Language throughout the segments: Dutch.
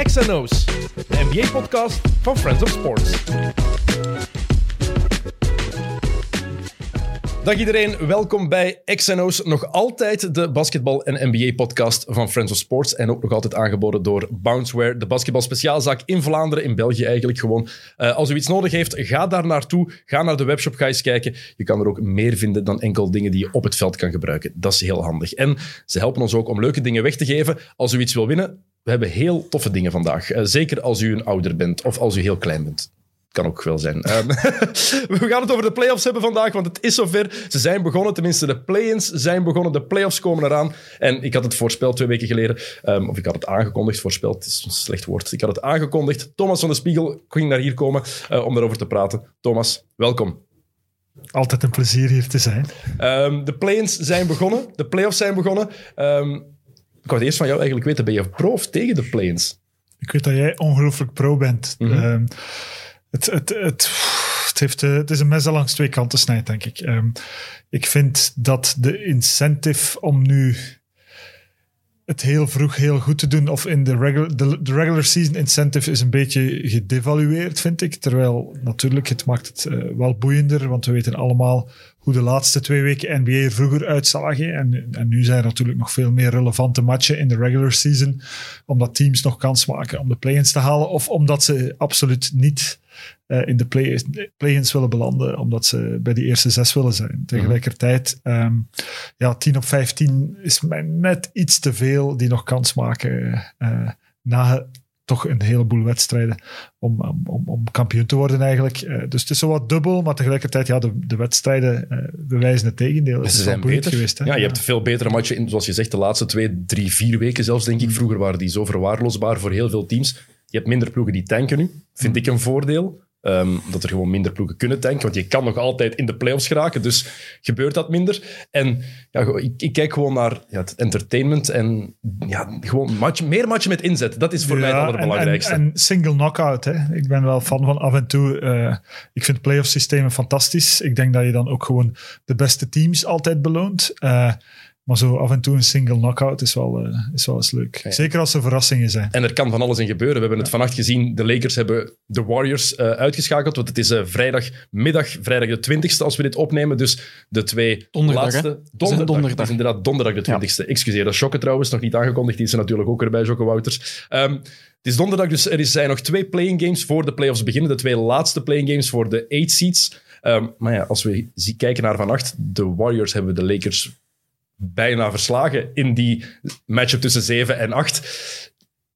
XNO's, de NBA-podcast van Friends of Sports. Dag iedereen, welkom bij XNO's. Nog altijd de basketbal- en NBA-podcast van Friends of Sports. En ook nog altijd aangeboden door Bounceware, de basketbal-speciaalzaak in Vlaanderen, in België eigenlijk gewoon. Uh, als u iets nodig heeft, ga daar naartoe. Ga naar de webshop, ga eens kijken. Je kan er ook meer vinden dan enkel dingen die je op het veld kan gebruiken. Dat is heel handig. En ze helpen ons ook om leuke dingen weg te geven. Als u iets wil winnen, we hebben heel toffe dingen vandaag. Uh, zeker als u een ouder bent of als u heel klein bent. Kan ook wel zijn. Um, we gaan het over de playoffs hebben vandaag, want het is zover. Ze zijn begonnen, tenminste de play-ins zijn begonnen. De playoffs komen eraan. En ik had het voorspeld twee weken geleden. Um, of ik had het aangekondigd. Voorspeld is een slecht woord. Ik had het aangekondigd. Thomas van de Spiegel ging naar hier komen uh, om daarover te praten. Thomas, welkom. Altijd een plezier hier te zijn. Um, de play-ins zijn begonnen. De playoffs zijn begonnen. Ik wou eerst van jou eigenlijk weten, ben je pro of tegen de play-ins? Ik weet dat jij ongelooflijk pro bent. Mm -hmm. Het, het, het, het, heeft, eh, het is een mes dat langs twee kanten snijdt, denk ik. Um, ik vind dat de incentive om nu het heel vroeg heel goed te doen, of in de regular, de, de regular season incentive is een beetje gedevalueerd, vind ik. Terwijl natuurlijk, het maakt het uh, wel boeiender, want we weten allemaal hoe de laatste twee weken NBA er vroeger uitzagen. En, en nu zijn er natuurlijk nog veel meer relevante matchen in de regular season, omdat teams nog kans maken om de play-ins te halen, of omdat ze absoluut niet uh, in de play-ins willen belanden, omdat ze bij die eerste zes willen zijn. Tegelijkertijd, um, ja, 10 op 15 is mij net iets te veel die nog kans maken uh, na toch een heleboel wedstrijden om, om, om kampioen te worden eigenlijk. Uh, dus het is zo wat dubbel, maar tegelijkertijd, ja, de, de wedstrijden uh, bewijzen het tegendeel. Ze zijn beter. Geweest, hè? Ja, je hebt veel betere matchen, in, zoals je zegt, de laatste twee, drie, vier weken zelfs, denk ik. Mm. Vroeger waren die zo verwaarloosbaar voor heel veel teams. Je hebt minder ploegen die tanken nu, vind Mm. ik een voordeel. Um, dat er gewoon minder ploegen kunnen tanken. Want je kan nog altijd in de playoffs geraken. Dus gebeurt dat minder. En ja, ik, ik kijk gewoon naar ja, het entertainment. En ja, gewoon match, meer matchen met inzet. Dat is voor ja, mij het allerbelangrijkste. En, en, en, single knockout. Hè. Ik ben wel fan van af en toe. Uh, ik vind playoff systemen fantastisch. Ik denk dat je dan ook gewoon de beste teams altijd beloont. Uh, maar zo af en toe een single knockout is wel, uh, is wel eens leuk. Ja. Zeker als er verrassingen zijn. En er kan van alles in gebeuren. We hebben het vannacht gezien. De Lakers hebben de Warriors uh, uitgeschakeld. Want het is uh, vrijdagmiddag, vrijdag de 20ste als we dit opnemen. Dus de twee donderdag, laatste... Donderdag. donderdag. Het is inderdaad donderdag de 20ste. Ja. Excuseer, dat is Jokke trouwens. Nog niet aangekondigd. Die is er natuurlijk ook erbij, Jokke Wouters. Um, het is donderdag, dus er zijn nog twee playing games voor de playoffs beginnen. De twee laatste playing games voor de eight seeds. Um, maar ja, als we kijken naar vannacht, de Warriors hebben de Lakers bijna verslagen in die matchup tussen 7 en 8.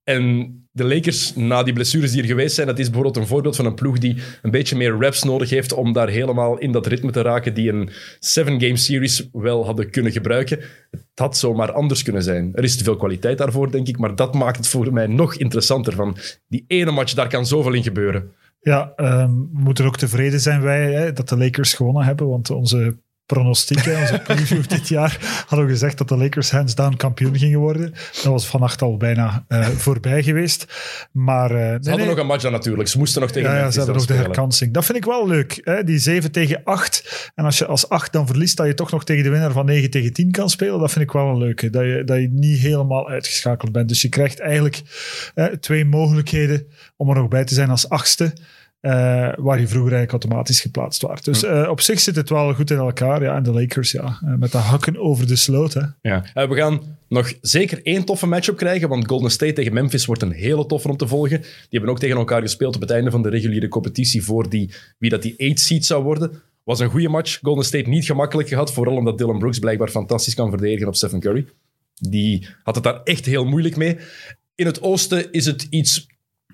En de Lakers, na die blessures die er geweest zijn, dat is bijvoorbeeld een voorbeeld van een ploeg die een beetje meer reps nodig heeft om daar helemaal in dat ritme te raken die een seven-game series wel hadden kunnen gebruiken. Het had zomaar anders kunnen zijn. Er is te veel kwaliteit daarvoor, denk ik, maar dat maakt het voor mij nog interessanter. Van die ene match, daar kan zoveel in gebeuren. Ja, um, we moeten ook tevreden zijn wij hè, dat de Lakers gewonnen hebben, want onze pronostieken, onze preview dit jaar, hadden we gezegd dat de Lakers hands down kampioen gingen worden. Dat was vannacht al bijna uh, voorbij geweest. Maar, uh, ze nee, hadden nee. nog een match dan natuurlijk. Ze moesten nog tegen ja, ja, ze hebben nog spelen. de herkansing. Dat vind ik wel leuk. Hè? Die 7 tegen 8. En als je als 8 dan verliest, dat je toch nog tegen de winnaar van 9 tegen 10 kan spelen. Dat vind ik wel een leuke. Dat je, dat je niet helemaal uitgeschakeld bent. Dus je krijgt eigenlijk uh, twee mogelijkheden om er nog bij te zijn als achtste. Uh, waar je vroeger eigenlijk automatisch geplaatst was. Dus uh, op zich zit het wel goed in elkaar. Ja, en de Lakers, ja, uh, met de hakken over de sloot. Hè. Ja. we gaan nog zeker één toffe matchup krijgen, want Golden State tegen Memphis wordt een hele toffe om te volgen. Die hebben ook tegen elkaar gespeeld op het einde van de reguliere competitie voor die, wie dat die 8 seed zou worden. Was een goede match. Golden State niet gemakkelijk gehad, vooral omdat Dylan Brooks blijkbaar fantastisch kan verdedigen op Stephen Curry. Die had het daar echt heel moeilijk mee. In het oosten is het iets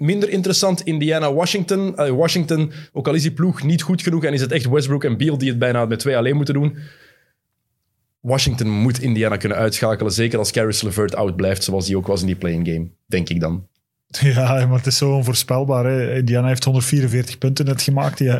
minder interessant Indiana-Washington. Uh, Washington, ook al is die ploeg niet goed genoeg en is het echt Westbrook en Beal die het bijna met twee alleen moeten doen. Washington moet Indiana kunnen uitschakelen, zeker als Caris LeVert oud blijft, zoals hij ook was in die playing game, denk ik dan. Ja, maar het is zo onvoorspelbaar. Hè. Indiana heeft 144 punten net gemaakt. Die,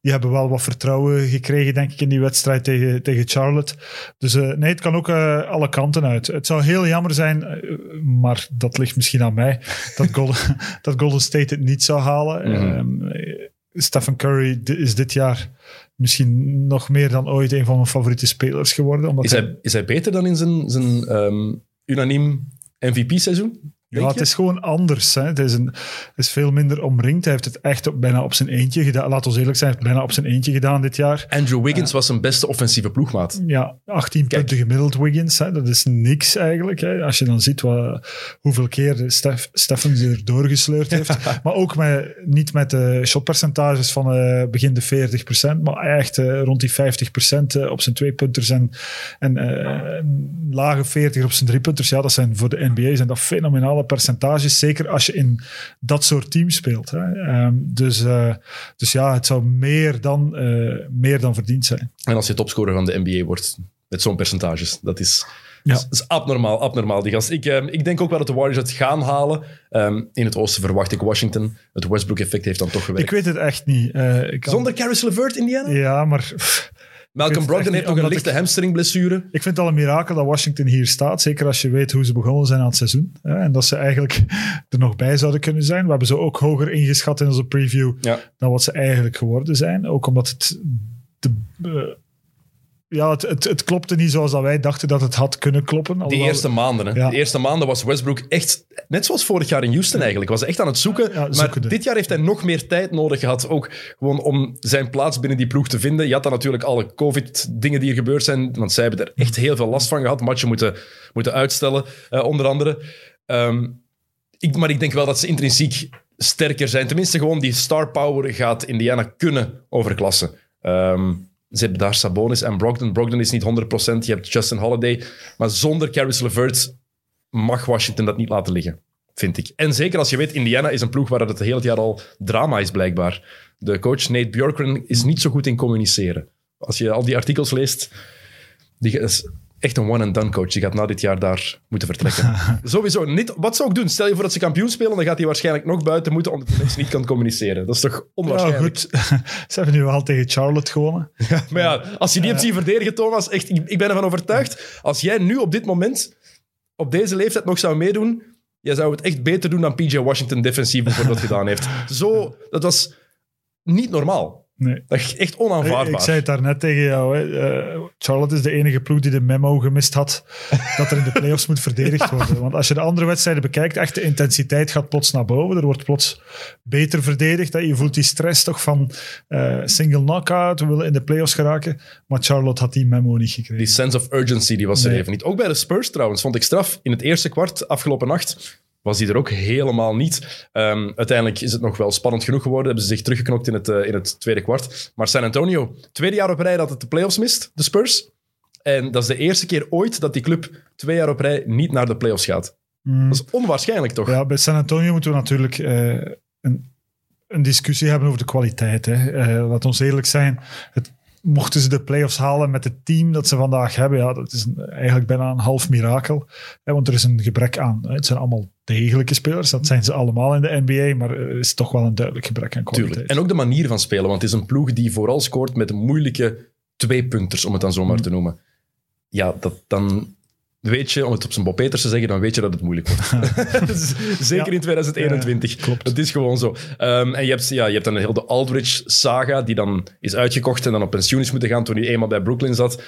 die hebben wel wat vertrouwen gekregen, denk ik, in die wedstrijd tegen, tegen Charlotte. Dus uh, nee, het kan ook uh, alle kanten uit. Het zou heel jammer zijn, uh, maar dat ligt misschien aan mij, dat Golden, dat Golden State het niet zou halen. Mhm. Mm -hmm. Stephen Curry is dit jaar misschien nog meer dan ooit een van mijn favoriete spelers geworden. Omdat is, hij, is hij beter dan in zijn, zijn um, unaniem MVP-seizoen? Ja, het is gewoon anders. Hè. Het, is een, het is veel minder omringd. Hij heeft het echt op, bijna op zijn eentje gedaan. Laat ons eerlijk zijn, hij heeft het bijna op zijn eentje gedaan dit jaar. Andrew Wiggins was zijn beste offensieve ploegmaat. Ja, 18 punten gemiddeld Wiggins. Hè. Dat is niks eigenlijk. Hè. Als je dan ziet wat, hoeveel keer Stef, Steffens er doorgesleurd heeft. maar ook met, niet met de shotpercentages van eh, begin de 40%, maar echt eh, rond die 50% eh, op zijn tweepunters en, en eh, lage 40 op zijn driepunters. Ja, dat zijn voor de NBA zijn dat fenomenale percentages. Zeker als je in dat soort teams speelt. Hè. Ehm, dus, eh, dus ja, het zou meer dan, eh, meer dan verdiend zijn. En als je topscorer van de NBA wordt met zo'n percentages, dat is, Ja. dat is abnormaal, abnormaal. Die gast. Ik, ehm, ik denk ook wel dat de Warriors het gaan halen. Ehm, in het oosten verwacht ik Washington. Het Westbrook-effect heeft dan toch gewerkt. Ik weet het echt niet. Eh, ik kan- Zonder Caris LeVert, Indiana? Ja, maar pff, Malcolm Brogdon heeft nog een lichte ik- hamstringblessure. ik vind het al een mirakel dat Washington hier staat. Zeker als je weet hoe ze begonnen zijn aan het seizoen. Hè, en dat ze eigenlijk er nog bij zouden kunnen zijn. We hebben ze ook hoger ingeschat in onze preview Ja. dan wat ze eigenlijk geworden zijn. Ook omdat het... De, eh, ja, het, het, het klopte niet zoals dat wij dachten dat het had kunnen kloppen. Die Alhoewel- eerste maanden. Hè. Ja. De eerste maanden was Westbrook echt, net zoals vorig jaar in Houston eigenlijk, was hij echt aan het zoeken. Ja, maar zoekende. dit jaar heeft hij nog meer tijd nodig gehad, ook gewoon om zijn plaats binnen die ploeg te vinden. Je had dan natuurlijk alle COVID-dingen die er gebeurd zijn, want zij hebben er echt heel veel last van gehad. Matchen moeten, moeten uitstellen, eh, onder andere. Ehm, ik, maar ik denk wel dat ze intrinsiek sterker zijn. Tenminste, gewoon die star power gaat Indiana kunnen overklassen. Ehm, ze hebben daar Sabonis en Brogdon. Brogdon is niet 100%. Je hebt Justin Holiday. Maar zonder Caris LeVert mag Washington dat niet laten liggen, vind ik. En zeker als je weet, Indiana is een ploeg waar het het hele jaar al drama is, blijkbaar. De coach Nate Bjorkgren is niet zo goed in communiceren. Als je al die artikels leest, die echt een one-and-done coach. Die gaat na dit jaar daar moeten vertrekken. Sowieso niet. Wat zou ik doen? Stel je voor dat ze kampioen spelen, dan gaat hij waarschijnlijk nog buiten moeten omdat hij mensen niet kan communiceren. Dat is toch Ja, onwaarschijnlijk? goed. ze hebben nu al tegen Charlotte gewonnen. Maar ja, als je die hebt zien verdedigen, Thomas, echt, ik, ik ben ervan overtuigd. Als jij nu op dit moment, op deze leeftijd, nog zou meedoen, jij zou het echt beter doen dan PJ Washington defensief bijvoorbeeld gedaan heeft. Zo, dat was niet normaal. Nee. Dat is echt onaanvaardbaar. ik zei het daarnet tegen jou. Hè. Eh, Charlotte is de enige ploeg die de memo gemist had dat er in de playoffs moet verdedigd worden. Want als je de andere wedstrijden bekijkt, echt de intensiteit gaat plots naar boven. Er wordt plots beter verdedigd. Hè. Je voelt die stress toch van eh, single knockout. We willen in de playoffs geraken. Maar Charlotte had die memo niet gekregen. Die sense of urgency die was er Nee. even niet. Ook bij de Spurs trouwens, vond ik straf. In het eerste kwart, afgelopen nacht, was die er ook helemaal niet. Ehm, uiteindelijk is het nog wel spannend genoeg geworden. Hebben ze zich teruggeknokt in het, eh, in het tweede kwart. Maar San Antonio, tweede jaar op rij dat het de playoffs mist, de Spurs. En dat is de eerste keer ooit dat die club twee jaar op rij niet naar de playoffs gaat. Mm. Dat is onwaarschijnlijk toch? Ja, bij San Antonio moeten we natuurlijk eh, een, een discussie hebben over de kwaliteit. Hè. Eh, laat ons eerlijk zijn. Het, mochten ze de playoffs halen met het team dat ze vandaag hebben, ja, dat is een- eigenlijk bijna een half mirakel. Hè, want er is een gebrek aan. Hè. Het zijn allemaal degelijke spelers. Dat zijn ze allemaal in de NBA, maar er is toch wel een duidelijk gebrek aan kwaliteit. Tuurlijk. En ook de manier van spelen, want het is een ploeg die vooral scoort met moeilijke tweepunters, om het dan zo Mm. maar te noemen. Ja, dat, dan weet je, om het op zijn Bob Peters te zeggen, dan weet je dat het moeilijk wordt. Zeker Ja. in 2021. Ja, klopt. Dat is gewoon zo. Ehm, en je hebt, ja, je hebt dan heel de Aldridge-saga, die dan is uitgekocht en dan op pensioen is moeten gaan toen hij eenmaal bij Brooklyn zat.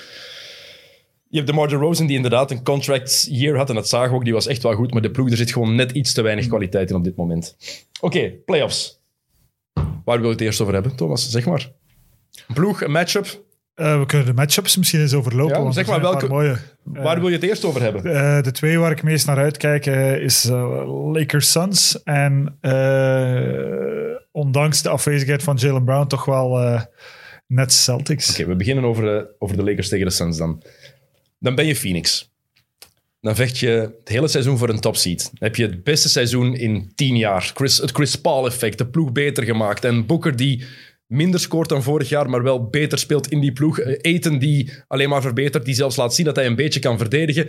Je hebt de Marge Rosen, die inderdaad een contract year had, en dat zagen we ook, die was echt wel goed, maar de ploeg, er zit gewoon net iets te weinig kwaliteit in op dit moment. Oké, playoffs. Waar wil je het eerst over hebben, Thomas? Zeg maar. Een ploeg, een matchup. Eh, we kunnen de matchups misschien eens overlopen. Ja, zeg maar mooie. Waar wil je het eerst over hebben? Eh, de twee waar ik meest naar uitkijk eh, is eh, Lakers Suns. En eh, ondanks de afwezigheid van Jalen Brown toch wel eh net Celtics. Oké, we beginnen over, eh, over de Lakers tegen de Suns dan. Dan ben je Phoenix. Dan vecht je het hele seizoen voor een topseed. Dan heb je het beste seizoen in tien jaar. Chris, het Chris Paul-effect, de ploeg beter gemaakt. En Booker die minder scoort dan vorig jaar, maar wel beter speelt in die ploeg. Eh, Eten die alleen maar verbetert, die zelfs laat zien dat hij een beetje kan verdedigen.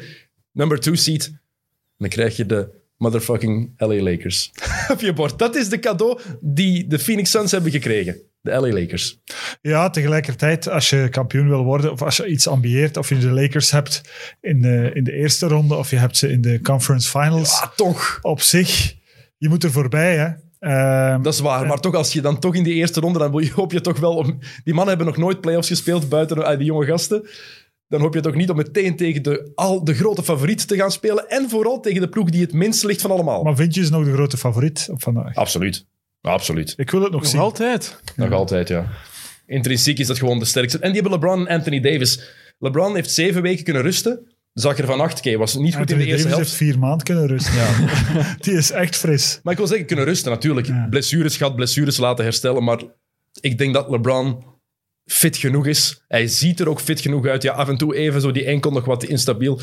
Number two seed. Dan krijg je de motherfucking LA Lakers op je bord. Dat is de cadeau die de Phoenix Suns hebben gekregen. De LA Lakers. Ja, tegelijkertijd, als je kampioen wil worden, of als je iets ambieert, of je de Lakers hebt in de, in de eerste ronde, of je hebt ze in de conference finals, Ah, toch. op zich, je moet er voorbij, hè. Ehm, Dat is waar, maar toch, als je dan toch in die eerste ronde, dan wil je- hoop je toch wel om... Die mannen hebben nog nooit playoffs gespeeld buiten uh, die jonge gasten. dan hoop je toch niet om meteen tegen de, al de grote favoriet te gaan spelen. En vooral tegen de ploeg die het minst ligt van allemaal. Maar vind je ze nog de grote favoriet op vandaag? Absoluut. Absoluut. Ik wil het nog, Nog zien. altijd. Nog altijd, ja. Intrinsiek is dat gewoon de sterkste. En die hebben LeBron en Anthony Davis. LeBron heeft zeven weken kunnen rusten. Zag er van acht. Oké, was niet goed in de eerste Davis helft. heeft vier maanden kunnen rusten. Ja. Die is echt fris. Maar ik wil zeggen, kunnen rusten natuurlijk. Ja. Blessures gehad, blessures laten herstellen. Maar ik denk dat LeBron fit genoeg is. Hij ziet er ook fit genoeg uit. Ja, af en toe even zo die enkel nog wat instabiel.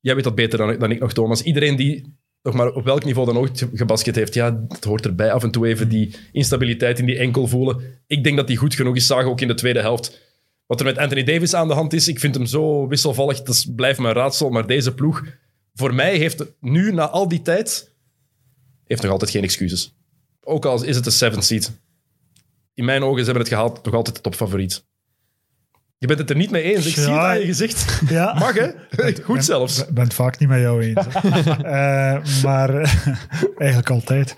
Jij weet dat beter dan, dan ik nog, Thomas. Iedereen die nog maar op welk niveau dan ook gebasket heeft, ja, dat hoort erbij. Af en toe even die instabiliteit in die enkel voelen. Ik denk dat die goed genoeg is. Zagen ook in de tweede helft. Wat er met Anthony Davis aan de hand is, ik vind hem zo wisselvallig. Dat blijft mijn raadsel. Maar deze ploeg, voor mij heeft nu, na al die tijd, heeft nog altijd geen excuses. Ook al is het de seventh seed. In mijn ogen, ze hebben het gehaald, nog altijd de topfavoriet. Je bent het er niet mee eens. Ik Ja, zie het aan je gezicht. Ja. Mag, hè? Goed zelfs. Ik ben het vaak niet met jou eens. Eh, maar eh, eigenlijk altijd.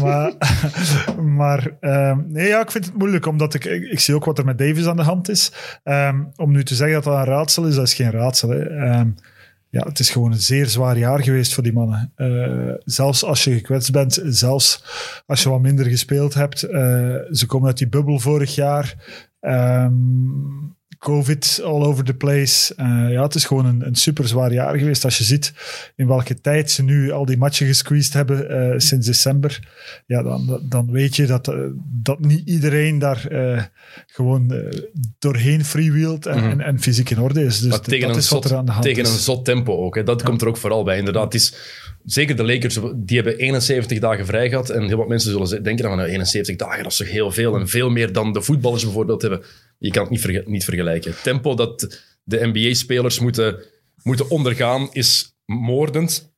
Maar, maar ehm, nee, ja, ik vind het moeilijk, omdat ik, ik, ik zie ook wat er met Davis aan de hand is. Ehm, om nu te zeggen dat dat een raadsel is, dat is geen raadsel. Hè. Ehm, ja, het is gewoon een zeer zwaar jaar geweest voor die mannen. Eh, zelfs als je gekwetst bent, zelfs als je wat minder gespeeld hebt. ze komen uit die bubbel vorig jaar. Ehm, COVID all over the place. Eh, ja, het is gewoon een, een super zwaar jaar geweest. Als je ziet in welke tijd ze nu al die matchen gesqueezed hebben eh, sinds december. Ja, dan, dan weet je dat, eh, dat niet iedereen daar gewoon doorheen freewheelt en, Mhm. en, en fysiek in orde is. Dus dat is wat er aan de hand tegen is. een zot tempo ook. Hè. Dat komt er ook vooral bij. Inderdaad, het is, zeker de Lakers, die hebben 71 dagen vrij gehad. En heel wat mensen zullen denken van nou, 71 dagen, dat is toch heel veel. En veel meer dan de voetballers bijvoorbeeld hebben. Je kan het niet, niet vergelijken. Het tempo dat de NBA-spelers moeten, moeten ondergaan is moordend.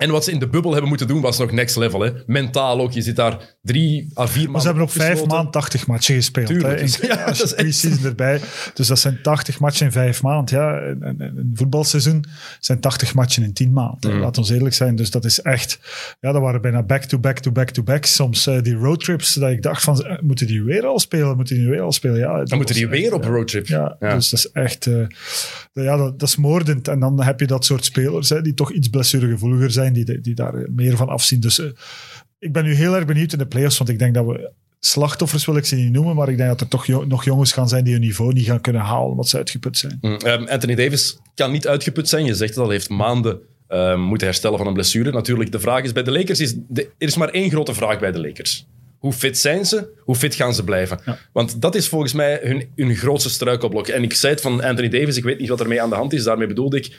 En wat ze in de bubbel hebben moeten doen, was nog next level. Hè. Mentaal ook. Je zit daar drie à vier maanden Maar ze hebben ook vijf maanden 80 matchen gespeeld. Tuurlijk. Hè. Ja, als je pre-season erbij. Dus dat zijn 80 matchen in vijf maanden. Ja, een, voetbalseizoen zijn 80 matchen in 10 maanden. Mhm. Laat ons eerlijk zijn. Dus dat is echt... Ja, dat waren bijna back-to-back-to-back-to-back. Soms eh, die roadtrips, dat ik dacht van... eh, moeten die weer al spelen? Moeten die weer al spelen? Ja, Dan moeten die echt, weer op eh, roadtrip. ja, Ja. dus dat is echt... eh, ja, dat, dat is moordend. En dan heb je dat soort spelers hè, die toch iets blessuregevoeliger zijn, die, die daar meer van afzien. Dus eh, ik ben nu heel erg benieuwd in de playoffs, want ik denk dat we... Slachtoffers wil ik ze niet noemen, maar ik denk dat er toch jo- nog jongens gaan zijn die hun niveau niet gaan kunnen halen, omdat ze uitgeput zijn. Mm, ehm, Anthony Davis kan niet uitgeput zijn. Je zegt al, hij heeft maanden ehm, moeten herstellen van een blessure. Natuurlijk, de vraag is bij de Lakers, is de, er is maar één grote vraag bij de Lakers. Hoe fit zijn ze? Hoe fit gaan ze blijven? Ja. Want dat is volgens mij hun, hun grootste struikelblok. En ik zei het van Anthony Davis, ik weet niet wat ermee aan de hand is. Daarmee bedoelde ik,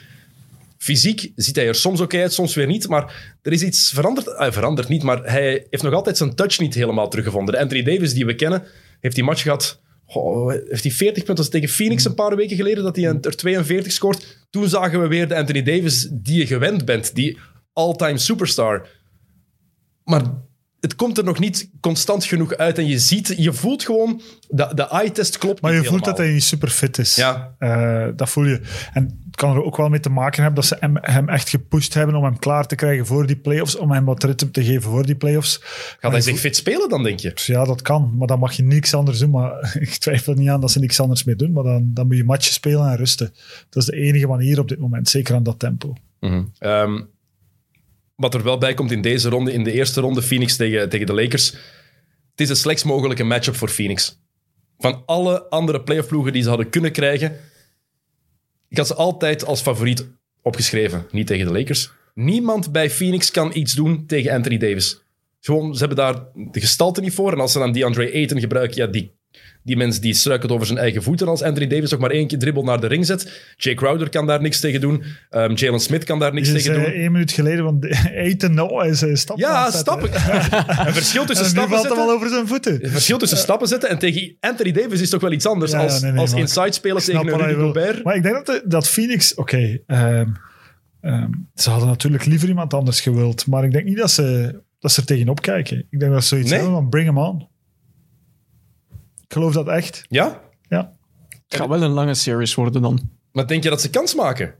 fysiek ziet hij er soms oké uit, soms weer niet. Maar er is iets veranderd. Hij verandert niet, maar hij heeft nog altijd zijn touch niet helemaal teruggevonden. De Anthony Davis die we kennen, heeft die match gehad... Heeft hij 40 punten tegen Phoenix een paar weken geleden, dat hij er 42 scoort. Toen zagen we weer de Anthony Davis die je gewend bent, die all-time superstar. Maar het komt er nog niet constant genoeg uit. En je ziet, je voelt gewoon, de, de eye-test klopt Maar je voelt helemaal. dat hij niet super fit is. Ja. Eh, dat voel je. En het kan er ook wel mee te maken hebben dat ze hem, hem echt gepusht hebben om hem klaar te krijgen voor die playoffs, om hem wat ritme te geven voor die playoffs. Gaat hij zich fit spelen dan, denk je? Ja, dat kan, maar dan mag je niks anders doen. Maar ik twijfel er niet aan dat ze niks anders meer doen. Maar dan, dan moet je matchen spelen en rusten. Dat is de enige manier op dit moment, zeker aan dat tempo. Ehm, wat er wel bij komt in deze ronde, in de eerste ronde, Phoenix tegen, tegen de Lakers. Het is de slechtst mogelijke matchup voor Phoenix. Van alle andere playoff ploegen die ze hadden kunnen krijgen, ik had ze altijd als favoriet opgeschreven. Niet tegen de Lakers. Niemand bij Phoenix kan iets doen tegen Anthony Davis. Gewoon, ze hebben daar de gestalte niet voor. En als ze dan DeAndre Ayton gebruiken, ja, die, die mens die struikelt over zijn eigen voeten als Anthony Davis nog maar één keer dribbel naar de ring zet. Jay Crowder kan daar niks tegen doen. Ehm, Jalen Smith kan daar niks tegen zei doen. één minuut geleden van eten, nou, is stappen aan Ja, het stappen. Een verschil tussen En stappen zetten. over zijn voeten. Een verschil tussen stappen zetten en tegen Anthony Davis is toch wel iets anders Ja, als, nee, nee, als inside spelen snap tegen een Rudy. Gobert. Maar ik denk dat, de- dat Phoenix... Oké, ehm, ehm, ze hadden natuurlijk liever iemand anders gewild. Maar ik denk niet dat ze, dat ze er tegenop kijken. Ik denk dat ze zoiets Nee? hebben van bring hem on. Ik geloof dat echt. Ja? Ja. Het gaat wel een lange series worden dan. Maar denk je dat ze kans maken?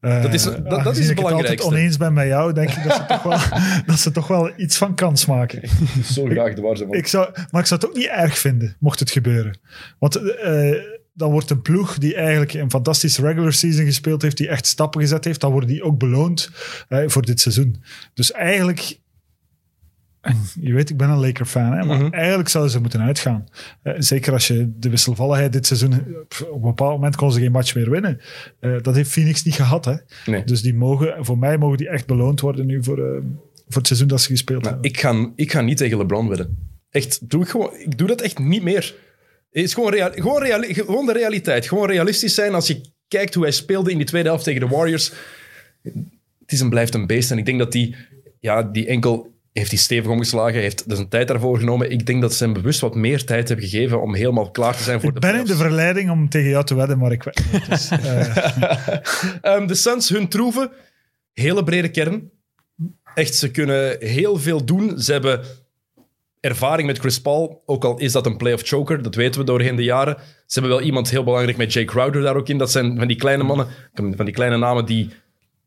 Eh, Dat is- dat- dat is het ik het belangrijkste. altijd oneens ben met jou, denk ik dat ze, toch wel, dat ze toch wel iets van kans maken. Zo graag de waar ze Ik zou, maar ik zou het ook niet erg vinden, mocht het gebeuren. Want eh, dan wordt een ploeg die eigenlijk een fantastische regular season gespeeld heeft, die echt stappen gezet heeft, dan worden die ook beloond eh, voor dit seizoen. Dus eigenlijk, en je weet, ik ben een Laker-fan, hè, maar Mhm. eigenlijk zouden ze moeten uitgaan. Eh, zeker als je de wisselvalligheid dit seizoen, pff, op een bepaald moment kon ze geen match meer winnen. Eh, dat heeft Phoenix niet gehad. Hè. Nee. Dus die mogen, voor mij mogen die echt beloond worden nu voor, eh, voor het seizoen dat ze gespeeld hebben. ik, ga, ik ga niet tegen LeBron wedden. Echt, doe ik, gewoon, ik doe dat echt niet meer. Het is gewoon, real, gewoon, gewoon de realiteit. Gewoon realistisch zijn als je kijkt hoe hij speelde in die tweede helft tegen de Warriors. Het is en blijft een beest. En ik denk dat die, ja, die enkel heeft hij stevig omgeslagen, heeft dus een tijd daarvoor genomen. Ik denk dat ze hem bewust wat meer tijd hebben gegeven om helemaal klaar te zijn voor Ik de ben in de verleiding om tegen jou te wedden, maar ik weet niet. Dus, eh, Ehm, de Suns, hun troeven, hele brede kern. Echt, ze kunnen heel veel doen. Ze hebben ervaring met Chris Paul, ook al is dat een playoff choker, dat weten we doorheen de jaren. Ze hebben wel iemand heel belangrijk met Jay Crowder daar ook in. Dat zijn van die kleine mannen, van die kleine namen die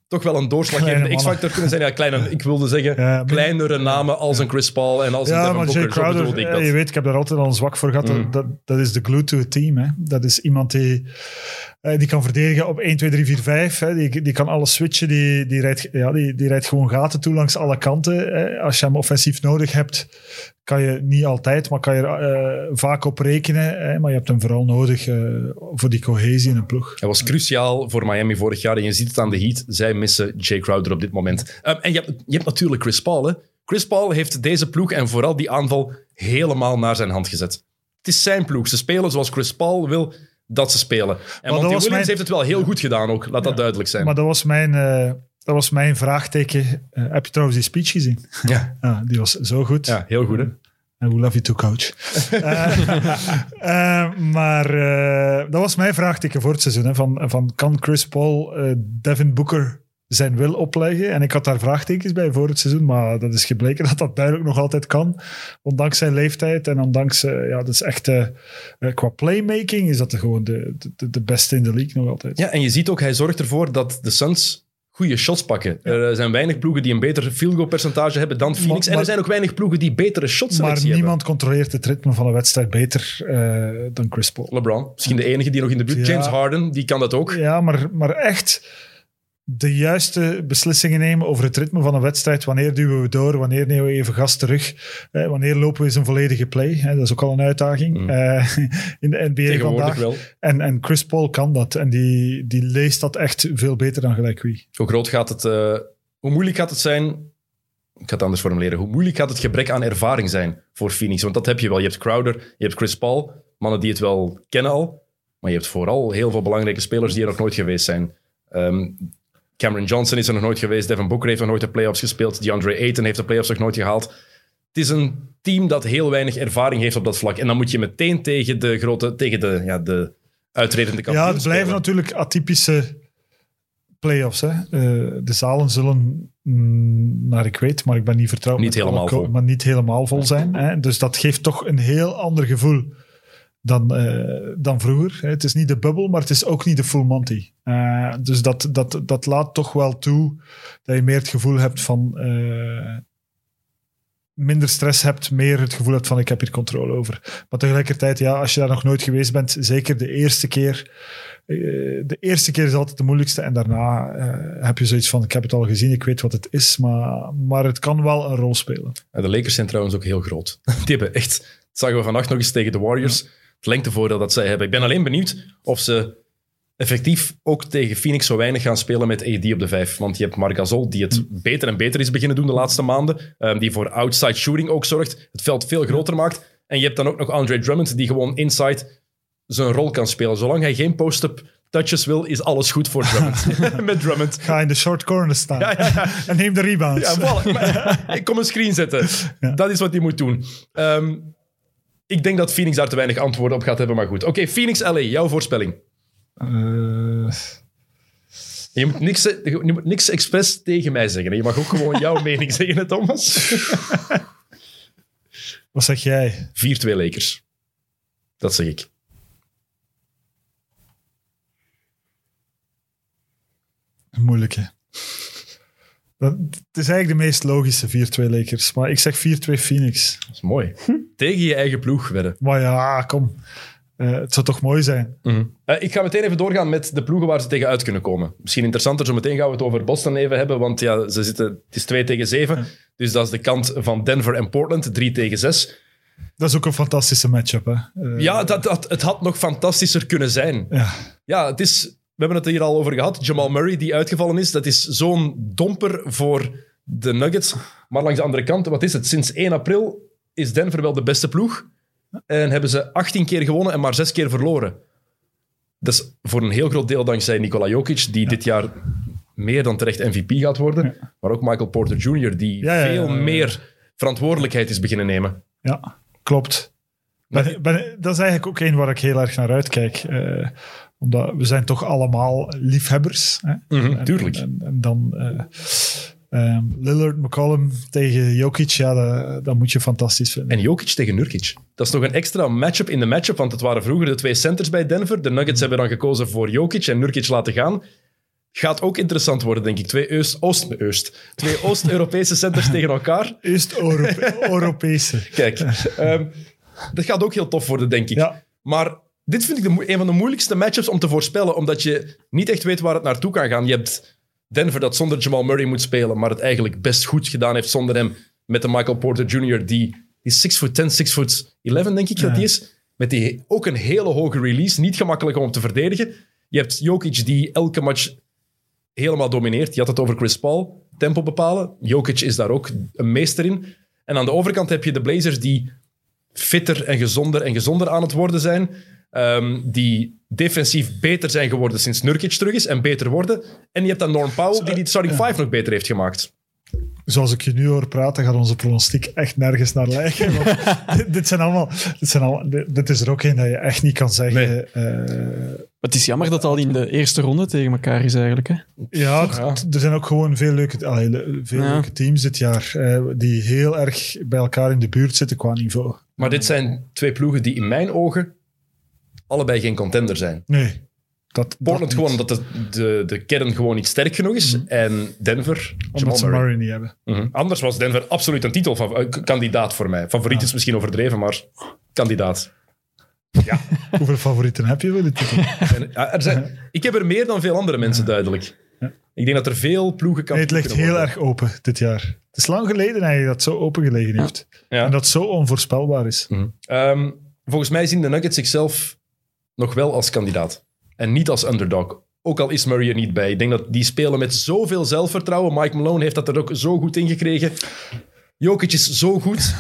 toch wel een doorslaggevende. X-factor kunnen zijn. Ja, kleine, ik wilde zeggen, Ja, kleinere namen als een Chris Paul en als een Devin maar Booker. Zo Crowder, ik eh, dat. je weet, ik heb daar altijd al een zwak voor gehad. Mm. Dat, dat is de glue to a team. Hè. Dat is iemand die, eh, die kan verdedigen op 1, 2, 3, 4, 5. Hè. Die, die kan alles switchen. Die, die, rijdt, ja, die, die rijdt gewoon gaten toe langs alle kanten. Hè. Als je hem offensief nodig hebt, kan je niet altijd, maar kan je er eh, vaak op rekenen. Hè. Maar je hebt hem vooral nodig eh, voor die cohesie in een ploeg. Hij was cruciaal voor Miami vorig jaar en je ziet het aan de Heat. Zij missen Jay Crowder op dit moment. Um, en je hebt, je hebt natuurlijk Chris Paul. Chris Paul heeft deze ploeg en vooral die aanval helemaal naar zijn hand gezet. Het is zijn ploeg. Ze spelen zoals Chris Paul wil dat ze spelen. En Monty Williams mijn- heeft het wel heel goed gedaan ook. Laat dat duidelijk zijn. Maar dat was mijn, eh, dat was mijn vraagteken. Eh, heb je trouwens die speech gezien? ja. Ja, die was zo goed. ja, heel goed. Hè? En we love you too, coach. Eh, eh, maar eh, dat was mijn vraagteken voor het seizoen. Hè, van, van kan Chris Paul eh, Devin Booker zijn wil opleggen? En ik had daar vraagtekens bij voor het seizoen, maar dat is gebleken dat dat duidelijk nog altijd kan. Ondanks zijn leeftijd en ondanks, eh, ja, dat is echt, eh, eh, qua playmaking is dat gewoon de, de, de beste in de league nog altijd. Ja, en je ziet ook, hij zorgt ervoor dat de Suns goede shots pakken. Er zijn weinig ploegen die een beter field goal percentage hebben dan Phoenix. Maar- en er zijn ook weinig ploegen die betere shots maar hebben. niemand controleert het ritme van een wedstrijd beter dan Chris Paul. LeBron, misschien de enige die nog in de buurt. Ja. James Harden, die kan dat ook. Ja, maar, maar echt de juiste beslissingen nemen over het ritme van een wedstrijd. Wanneer duwen we door? Wanneer nemen we even gas terug? Eh, wanneer lopen we eens een volledige play? Dat is ook al een uitdaging Mm. eh, in de NBA vandaag. wel. En, en Chris Paul kan dat. En die, die leest dat echt veel beter dan gelijk wie. Hoe groot gaat het... eh, hoe moeilijk gaat het zijn... Ik ga het anders formuleren. Hoe moeilijk gaat het gebrek aan ervaring zijn voor Phoenix? Want dat heb je wel. Je hebt Crowder, je hebt Chris Paul. Mannen die het wel kennen al. Maar je hebt vooral heel veel belangrijke spelers die er nog nooit geweest zijn. Ehm, Cameron Johnson is er nog nooit geweest. Devin Booker heeft nog nooit de playoffs gespeeld. DeAndre Ayton heeft de playoffs nog nooit gehaald. Het is een team dat heel weinig ervaring heeft op dat vlak. En dan moet je meteen tegen de grote... Tegen de, ja, de uitredende kampioen Ja, het blijven spelen. natuurlijk atypische playoffs. Hè. Eh, de zalen zullen, mm, naar ik weet, maar ik ben niet vertrouwd. Niet helemaal vol. Maar niet helemaal vol zijn. Hè. Dus dat geeft toch een heel ander gevoel dan, eh, dan vroeger. Het is niet de bubbel, maar het is ook niet de full Monty. Eh, dus dat, dat, dat laat toch wel toe dat je meer het gevoel hebt van... eh, minder stress hebt, meer het gevoel hebt van ik heb hier controle over. Maar tegelijkertijd, ja, als je daar nog nooit geweest bent, zeker de eerste keer, de eerste keer is altijd de moeilijkste en daarna heb je zoiets van ik heb het al gezien, ik weet wat het is, maar, maar het kan wel een rol spelen. En de Lakers zijn trouwens ook heel groot. Die hebben echt, dat zagen we vannacht nog eens tegen de Warriors, het lengtevoordeel dat zij hebben. Ik ben alleen benieuwd of ze effectief ook tegen Phoenix zo weinig gaan spelen met AD op de vijf. Want je hebt Marc Gasol, die het beter en beter is beginnen doen de laatste maanden. ehm, die voor outside shooting ook zorgt. Het veld veel groter maakt. En je hebt dan ook nog Andre Drummond, die gewoon inside zijn rol kan spelen. Zolang hij geen post-up touches wil, is alles goed voor Drummond. met Drummond. Ga in de short corner staan Ja, ja, ja. en neem de rebounds. Ja, voilà. Ik kom een screen zetten. Dat is wat hij moet doen. Ehm, ik denk dat Phoenix daar te weinig antwoorden op gaat hebben, maar goed. Oké, Phoenix LA, jouw voorspelling. Eh, Je moet niks, je moet niks expres tegen mij zeggen. Je mag ook gewoon jouw mening zeggen, Thomas. 4-2 wat zeg jij? Lakers. Dat zeg ik. Moeilijk, hè? Dat, het is eigenlijk de meest logische 4-2 Lakers, maar ik zeg 4-2 Phoenix. Dat is mooi. Tegen je eigen ploeg wedden. Maar ja, kom. Eh, het zou toch mooi zijn. Eh, ik ga meteen even doorgaan met de ploegen waar ze tegen uit kunnen komen. Misschien interessanter, zo meteen gaan we het over Boston even hebben, want ja, ze zitten, het is 2 tegen 7. Dus dat is de kant van Denver en Portland, 3 tegen 6. Dat is ook een fantastische matchup. Hè? Eh, Ja, dat, dat, het had nog fantastischer kunnen zijn. ja. Ja, het is, we hebben het er hier al over gehad. Jamal Murray, die uitgevallen is, dat is zo'n domper voor de Nuggets. Maar langs de andere kant, wat is het? Sinds 1 april is Denver wel de beste ploeg. En hebben ze 18 keer gewonnen en maar 6 keer verloren. Dat is voor een heel groot deel dankzij Nikola Jokic, die dit jaar meer dan terecht MVP gaat worden. Maar ook Michael Porter Jr., die Ja, veel meer verantwoordelijkheid is beginnen nemen. Ja, klopt. Ben, ben, dat is eigenlijk ook een waar ik heel erg naar uitkijk. Eh, omdat we zijn toch allemaal liefhebbers. Hè? Mhm, En- tuurlijk. En, en dan eh, ehm, Lillard, McCollum tegen Jokic, ja, dat, dat moet je fantastisch vinden. En Jokic tegen Nurkic. Dat is nog een extra matchup in de matchup, want het waren vroeger de twee centers bij Denver. De Nuggets hebben dan gekozen voor Jokic en Nurkic laten gaan. Gaat ook interessant worden, denk ik. Twee Oost- Oost- twee Oost-Europese centers tegen elkaar. Eerst Europe Europese. Kijk, ehm, dat gaat ook heel tof worden, denk ik. Ja. Maar dit vind ik de, een van de moeilijkste matchups om te voorspellen, omdat je niet echt weet waar het naartoe kan gaan. Je hebt Denver dat zonder Jamal Murray moet spelen, maar het eigenlijk best goed gedaan heeft zonder hem. Met de Michael Porter Jr., die, die 6 foot 10, 6 foot 11, denk ik dat die is. Met die ook een hele hoge release. Niet gemakkelijk om te verdedigen. Je hebt Jokic die elke match helemaal domineert. Je had het over Chris Paul, tempo bepalen. Jokic is daar ook een meester in. En aan de overkant heb je de Blazers die fitter en gezonder en gezonder aan het worden zijn. Ehm, die defensief beter zijn geworden sinds Nurkic terug is en beter worden. En je hebt dan Norm Powell die die starting five nog beter heeft gemaakt. Zoals ik je nu hoor praten, gaat onze pronostiek echt nergens naar lijken. Dit, dit zijn allemaal, dit, zijn allemaal, dit, dit is er ook een dat je echt niet kan zeggen. eh, Het is jammer dat al in de eerste ronde tegen elkaar is eigenlijk. Hè? Ja, t- t- er zijn ook gewoon veel leuke, allee, le- veel Ja. leuke teams dit jaar eh, die heel erg bij elkaar in de buurt zitten qua niveau. Maar dit zijn twee ploegen die in mijn ogen allebei geen contender zijn. Nee. Dat, Portland dat gewoon omdat de, de, de kern gewoon niet sterk genoeg is. En Denver, Jamal Omdat ze Murray. Murray niet hebben. Mhm. Anders was Denver absoluut een titelkandidaat voor mij. Favoriet is misschien overdreven, maar kandidaat. Hoeveel favorieten heb je voor de titel? En, ja, er zijn, ik heb er meer dan veel andere mensen, duidelijk. Ik denk dat er veel ploegen kan Nee, het ligt heel erg open dit jaar. Het is lang geleden eigenlijk dat het zo open gelegen heeft. Ja. En dat het zo onvoorspelbaar is. Ehm, volgens mij zien de Nuggets zichzelf nog wel als kandidaat. En niet als underdog. Ook al is Murray er niet bij. Ik denk dat die spelen met zoveel zelfvertrouwen. Mike Malone heeft dat er ook zo goed in gekregen. Jokic is zo goed.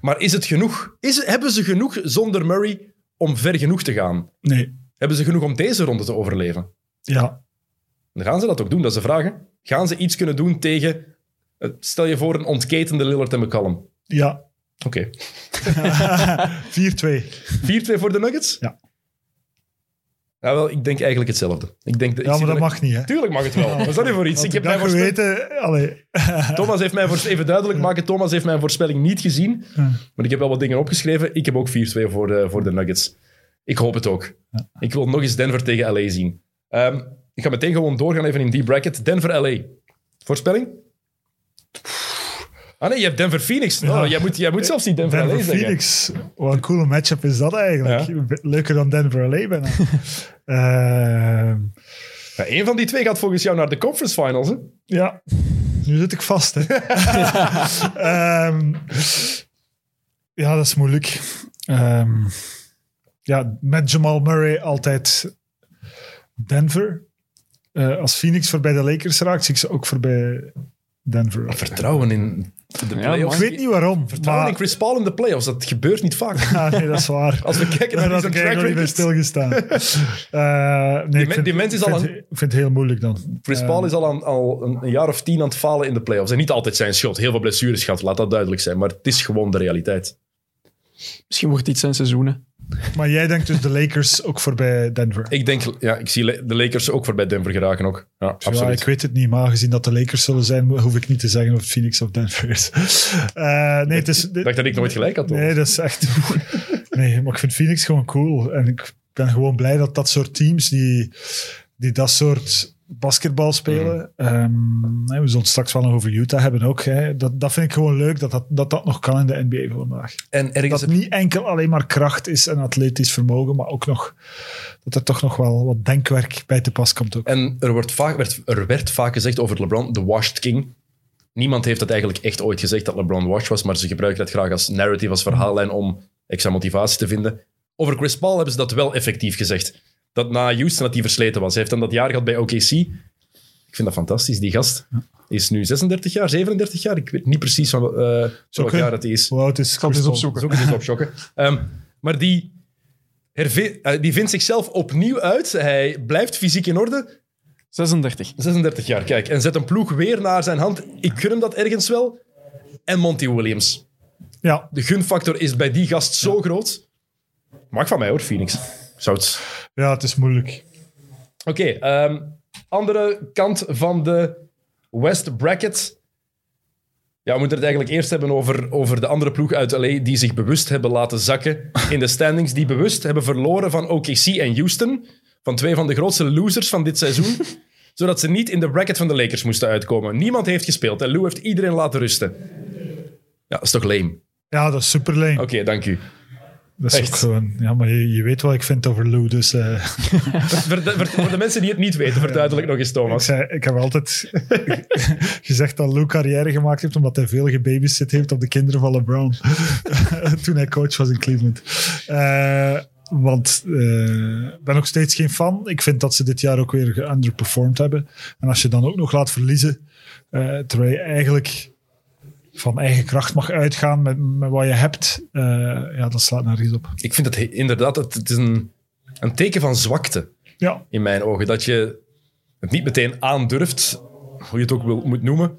Maar is het genoeg? Is, hebben ze genoeg zonder Murray om ver genoeg te gaan? Nee. Hebben ze genoeg om deze ronde te overleven? Ja. Dan gaan ze dat ook doen, dat is de vraag. hè. Gaan ze iets kunnen doen tegen... eh, Stel je voor een ontketende Lillard en McCallum. Ja. Oké. 4-2. 4-2 voor de Nuggets? Ja. Ja, wel, ik denk eigenlijk hetzelfde. Ik denk, ik Ja, maar dat mag niet, hè. Tuurlijk mag het wel. Wat is dat nu voor iets? Ik heb mijn dat voorspelling... Thomas heeft mij voor... Even duidelijk maken, Thomas heeft mijn voorspelling niet gezien. Maar ik heb wel wat dingen opgeschreven. Ik heb ook 4-2 voor de, voor de Nuggets. Ik hoop het ook. Ik wil nog eens Denver tegen LA zien. Ehm, ik ga meteen gewoon doorgaan even in die bracket. Denver-LA. Voorspelling? Ah nee, je hebt Denver-Phoenix. Oh, jij, moet, jij moet zelfs niet Denver zeggen. Phoenix. Wat een coole matchup is dat eigenlijk. Leuker dan Denver LA bijna. Ehm, Ja, Eén van die twee gaat volgens jou naar de conference finals. Hè? ja, nu zit ik vast. Hè. Ehm, ja, dat is moeilijk. Ehm, ja, met Jamal Murray altijd Denver. Eh, als Phoenix voorbij de Lakers raakt, zie ik ze ook voorbij Denver. Vertrouwen in de Ja, playoffs. Ik weet niet waarom. Vertrouwen maar, in Chris Paul in de playoffs. Dat gebeurt niet vaak. Ah, nee, dat is waar. Als we kijken naar zijn ik track record. stilgestaan. Eh, nee, ik men- vind- die mens is al vind- een- Ik vind het heel moeilijk dan. Chris Eh, Paul is al, aan, al een, een jaar of tien aan het falen in de playoffs. En niet altijd zijn schuld. Heel veel blessures gehad, laat dat duidelijk zijn. Maar het is gewoon de realiteit. Misschien wordt dit zijn seizoen. Maar jij denkt dus de Lakers ook voorbij Denver? Ik denk, ja, ik zie de Lakers ook voorbij Denver geraken ook. Ja, Ja, absoluut. ik weet het niet, maar aangezien dat de Lakers zullen zijn, hoef ik niet te zeggen of het Phoenix of Denver is. Eh, nee, het is... Ik dacht dat ik nooit gelijk had. Nee, dat is echt... nee, maar ik vind Phoenix gewoon cool. En ik ben gewoon blij dat dat soort teams die, die dat soort basketbal spelen. Ehm, hè, we zullen het straks wel nog over Utah hebben ook. Hè. Dat, dat vind ik gewoon leuk, dat dat, dat, dat nog kan in de NBA vandaag. En ergens Dat het niet enkel alleen maar kracht is en atletisch vermogen, maar ook nog dat er toch nog wel wat denkwerk bij te pas komt ook. En er, wordt vaak, werd, er werd vaak gezegd over LeBron, de washed king. Niemand heeft dat eigenlijk echt ooit gezegd dat LeBron washed was, maar ze gebruiken dat graag als narrative, als verhaallijn om extra motivatie te vinden. Over Chris Paul hebben ze dat wel effectief gezegd. Dat na Houston dat hij versleten was. Hij heeft dan dat jaar gehad bij OKC. Ik vind dat fantastisch, die gast. Hij is nu 36 jaar, 37 jaar. Ik weet niet precies van uh, welk jaar dat hij is. Is Ik zal het Chris eens opzoeken. Zoek eens op, Sjokke. Ehm, maar die, eh, die vindt zichzelf opnieuw uit. Hij blijft fysiek in orde. 36. 36 jaar, kijk. En zet een ploeg weer naar zijn hand. Ik gun hem dat ergens wel. En Monty Williams. Ja, De gunfactor is bij die gast zo groot. Mag van mij hoor, Phoenix. Zou het... ja, het is moeilijk. Oké, ehm, andere kant van de West Bracket. Ja, we moeten het eigenlijk eerst hebben over, over de andere ploeg uit LA die zich bewust hebben laten zakken in de standings. Die bewust hebben verloren van OKC en Houston. Van twee van de grootste losers van dit seizoen. zodat ze niet in de bracket van de Lakers moesten uitkomen. Niemand heeft gespeeld en Lou heeft iedereen laten rusten. Ja, dat is toch lame? Ja, dat is super lame. Oké, dank u. Dat is echt. ook gewoon... Ja, maar je, je weet wat ik vind over Lou, dus... eh, Voor de, voor- voor de mensen die het niet weten, verduidelijk nog eens, ik, Thomas. zei, ik heb altijd gezegd dat Lou carrière gemaakt heeft omdat hij veel gebabysit heeft op de kinderen van LeBron. Toen hij coach was in Cleveland. Eh, want eh, ik ben nog steeds geen fan. Ik vind dat ze dit jaar ook weer geunderperformed hebben. En als je dan ook nog laat verliezen, eh, terwijl je eigenlijk van eigen kracht mag uitgaan met, met wat je hebt, eh, ja, dat slaat nergens op. Ik vind het he- inderdaad, het, het is een, een teken van zwakte. Ja, in mijn ogen. Dat je het niet meteen aandurft, hoe je het ook wil, moet noemen.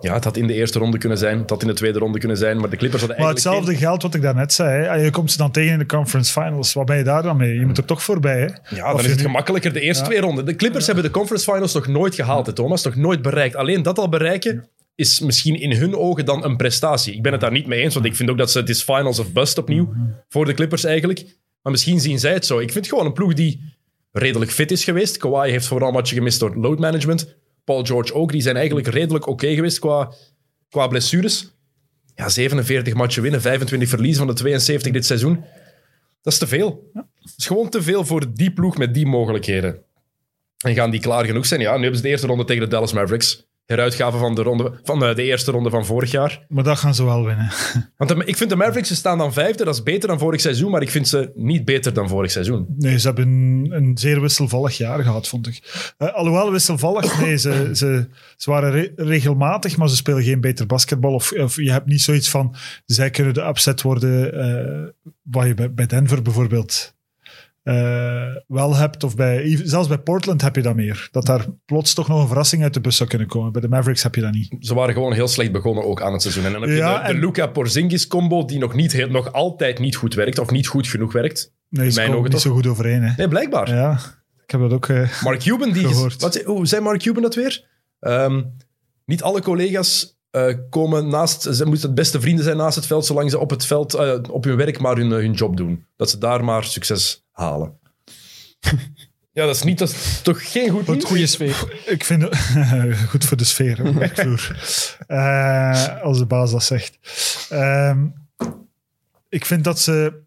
Ja, het had in de eerste ronde kunnen zijn, het had in de tweede ronde kunnen zijn, maar de Clippers hadden maar eigenlijk hetzelfde geldt wat ik daarnet zei. Hè. En Je komt ze dan tegen in de conference finals. Wat ben je daar dan mee? Je moet er toch voorbij. Hè? Ja, Of dan is het nu- gemakkelijker de eerste twee ronden. De Clippers hebben de conference finals nog nooit gehaald, hè, Thomas. Nog nooit bereikt. Alleen dat al bereiken is misschien in hun ogen dan een prestatie. Ik ben het daar niet mee eens, want ik vind ook dat ze het is finals of bust opnieuw voor de Clippers eigenlijk. Maar misschien zien zij het zo. Ik vind gewoon een ploeg die redelijk fit is geweest. Kawhi heeft vooral matchen gemist door load management. Paul George ook. Die zijn eigenlijk redelijk oké geweest qua, qua blessures. Ja, 47 matchen winnen, 25 verliezen van de 72 dit seizoen. Dat is te veel. Dat is gewoon te veel voor die ploeg met die mogelijkheden. En gaan die klaar genoeg zijn? Ja, nu hebben ze de eerste ronde tegen de Dallas Mavericks. Heruitgave van de, ronde, van de, de eerste ronde van vorig jaar. Maar dat gaan ze wel winnen. Want de- ik vind de Mavericks, ze staan dan vijfde. Dat is beter dan vorig seizoen, maar ik vind ze niet beter dan vorig seizoen. Nee, ze hebben een, een zeer wisselvallig jaar gehad, vond ik. Eh, alhoewel wisselvallig, nee, ze, ze, ze waren re- regelmatig, maar ze spelen geen beter basketbal. Of, of je hebt niet zoiets van, zij kunnen de upset worden, eh, wat je bij, bij Denver bijvoorbeeld eh, wel hebt. Of bij, zelfs bij Portland heb je dat meer. Dat daar plots toch nog een verrassing uit de bus zou kunnen komen. Bij de Mavericks heb je dat niet. Ze waren gewoon heel slecht begonnen ook aan het seizoen. En dan heb je Ja, de, de en- Luca-Porzingis-combo, die nog, niet heel, nog altijd niet goed werkt, of niet goed genoeg werkt. Nee, ze komen niet toch? zo goed overeen. Hè. Nee, blijkbaar. Ja, ik heb dat ook... eh, Mark Cuban, die... Gehoord. Wat, hoe zei Mark Cuban dat weer? Ehm, niet alle collega's eh, komen naast... Ze moeten het beste vrienden zijn naast het veld, zolang ze op het veld, eh, op hun werk maar hun, eh, hun job doen. Dat ze daar maar succes halen. ja, dat is, niet, dat is toch geen goed nieuws? Goeie sfeer. Ik vind het goed voor de sfeer. Eh, als de baas dat zegt. Ehm, ik vind dat ze.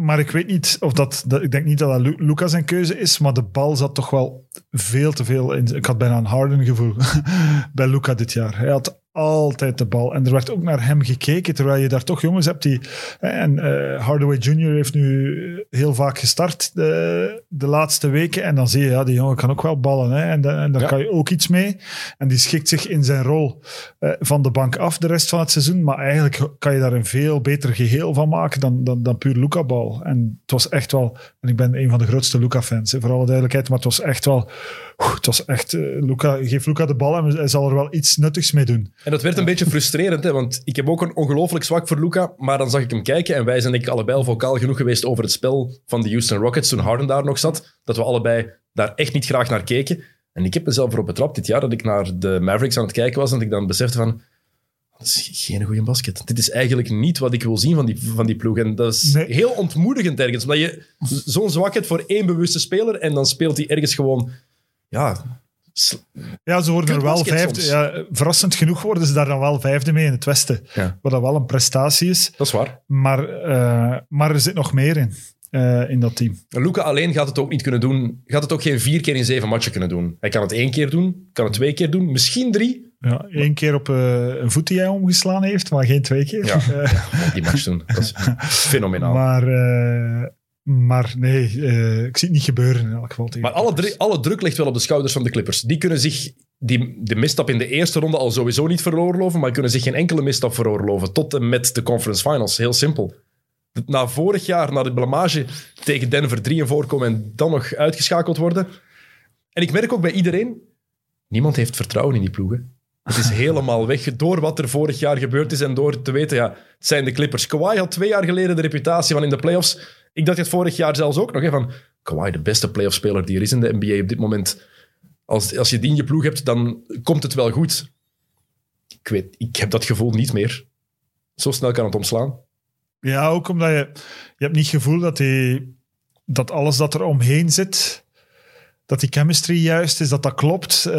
Maar ik weet niet of dat. dat ik denk niet dat dat Lu- Luca zijn keuze is, maar de bal zat toch wel veel te veel in. Ik had bijna een Harden gevoel bij Luca dit jaar. Hij had altijd de bal. En er werd ook naar hem gekeken, terwijl je daar toch jongens hebt die... En eh, Hardaway Jr. heeft nu heel vaak gestart de, de laatste weken. En dan zie je, ja, die jongen kan ook wel ballen. Hè, en, en daar Ja. kan je ook iets mee. En die schikt zich in zijn rol eh, van de bank af de rest van het seizoen. Maar eigenlijk kan je daar een veel beter geheel van maken dan, dan, dan puur Luca-bal. En het was echt wel... En ik ben een van de grootste Luca-fans, voor alle duidelijkheid. Maar het was echt wel... Het was echt... eh, Luca, geef Luca de bal en hij zal er wel iets nuttigs mee doen. En dat werd een beetje frustrerend, hè, want ik heb ook een ongelooflijk zwak voor Luca, maar dan zag ik hem kijken en wij zijn denk ik allebei al vocaal genoeg geweest over het spel van de Houston Rockets toen Harden daar nog zat, dat we allebei daar echt niet graag naar keken. En ik heb mezelf erop betrapt dit jaar dat ik naar de Mavericks aan het kijken was en dat ik dan besefte van, dat is geen goede basket. Dit is eigenlijk niet wat ik wil zien van die, van die ploeg. En dat is Nee. heel ontmoedigend ergens, omdat je zo'n zwakheid voor één bewuste speler en dan speelt hij ergens gewoon ja, Ja, ze worden er wel vijfde. Ja, verrassend genoeg worden ze daar dan wel vijfde mee in het Westen. Ja. Wat dat wel een prestatie is. dat is waar. Maar, eh, maar er zit nog meer in, eh, in dat team. Luca alleen gaat het ook niet kunnen doen. Gaat het ook geen vier keer in zeven matchen kunnen doen. Hij kan het één keer doen, kan het twee keer doen, misschien drie. Ja, Eén keer op eh, een voet die hij omgeslaan heeft, maar geen twee keer. Ja. Die match doen. Dat is fenomenaal. maar, maar nee, eh, ik zie het niet gebeuren in elk geval. tegen Maar alle, alle druk ligt wel op de schouders van de Clippers. Die kunnen zich die, de misstap in de eerste ronde al sowieso niet veroorloven, maar kunnen zich geen enkele misstap veroorloven tot en met de conference finals. Heel simpel. Na vorig jaar, na de blamage tegen Denver 3 en voorkomen en dan nog uitgeschakeld worden. En ik merk ook bij iedereen, niemand heeft vertrouwen in die ploegen. Het is helemaal weg door wat er vorig jaar gebeurd is en door te weten, ja, het zijn de Clippers. Kawhi had twee jaar geleden de reputatie van in de playoffs. Ik dacht het vorig jaar zelfs ook nog, hè, van Kawhi, de beste playoff-speler die er is in de NBA op dit moment. Als, als je die in je ploeg hebt, dan komt het wel goed. Ik weet, ik heb dat gevoel niet meer. Zo snel kan het omslaan. Ja, ook omdat je, je hebt niet het gevoel dat, die, dat alles dat er omheen zit, dat die chemistry juist is, dat dat klopt. Eh,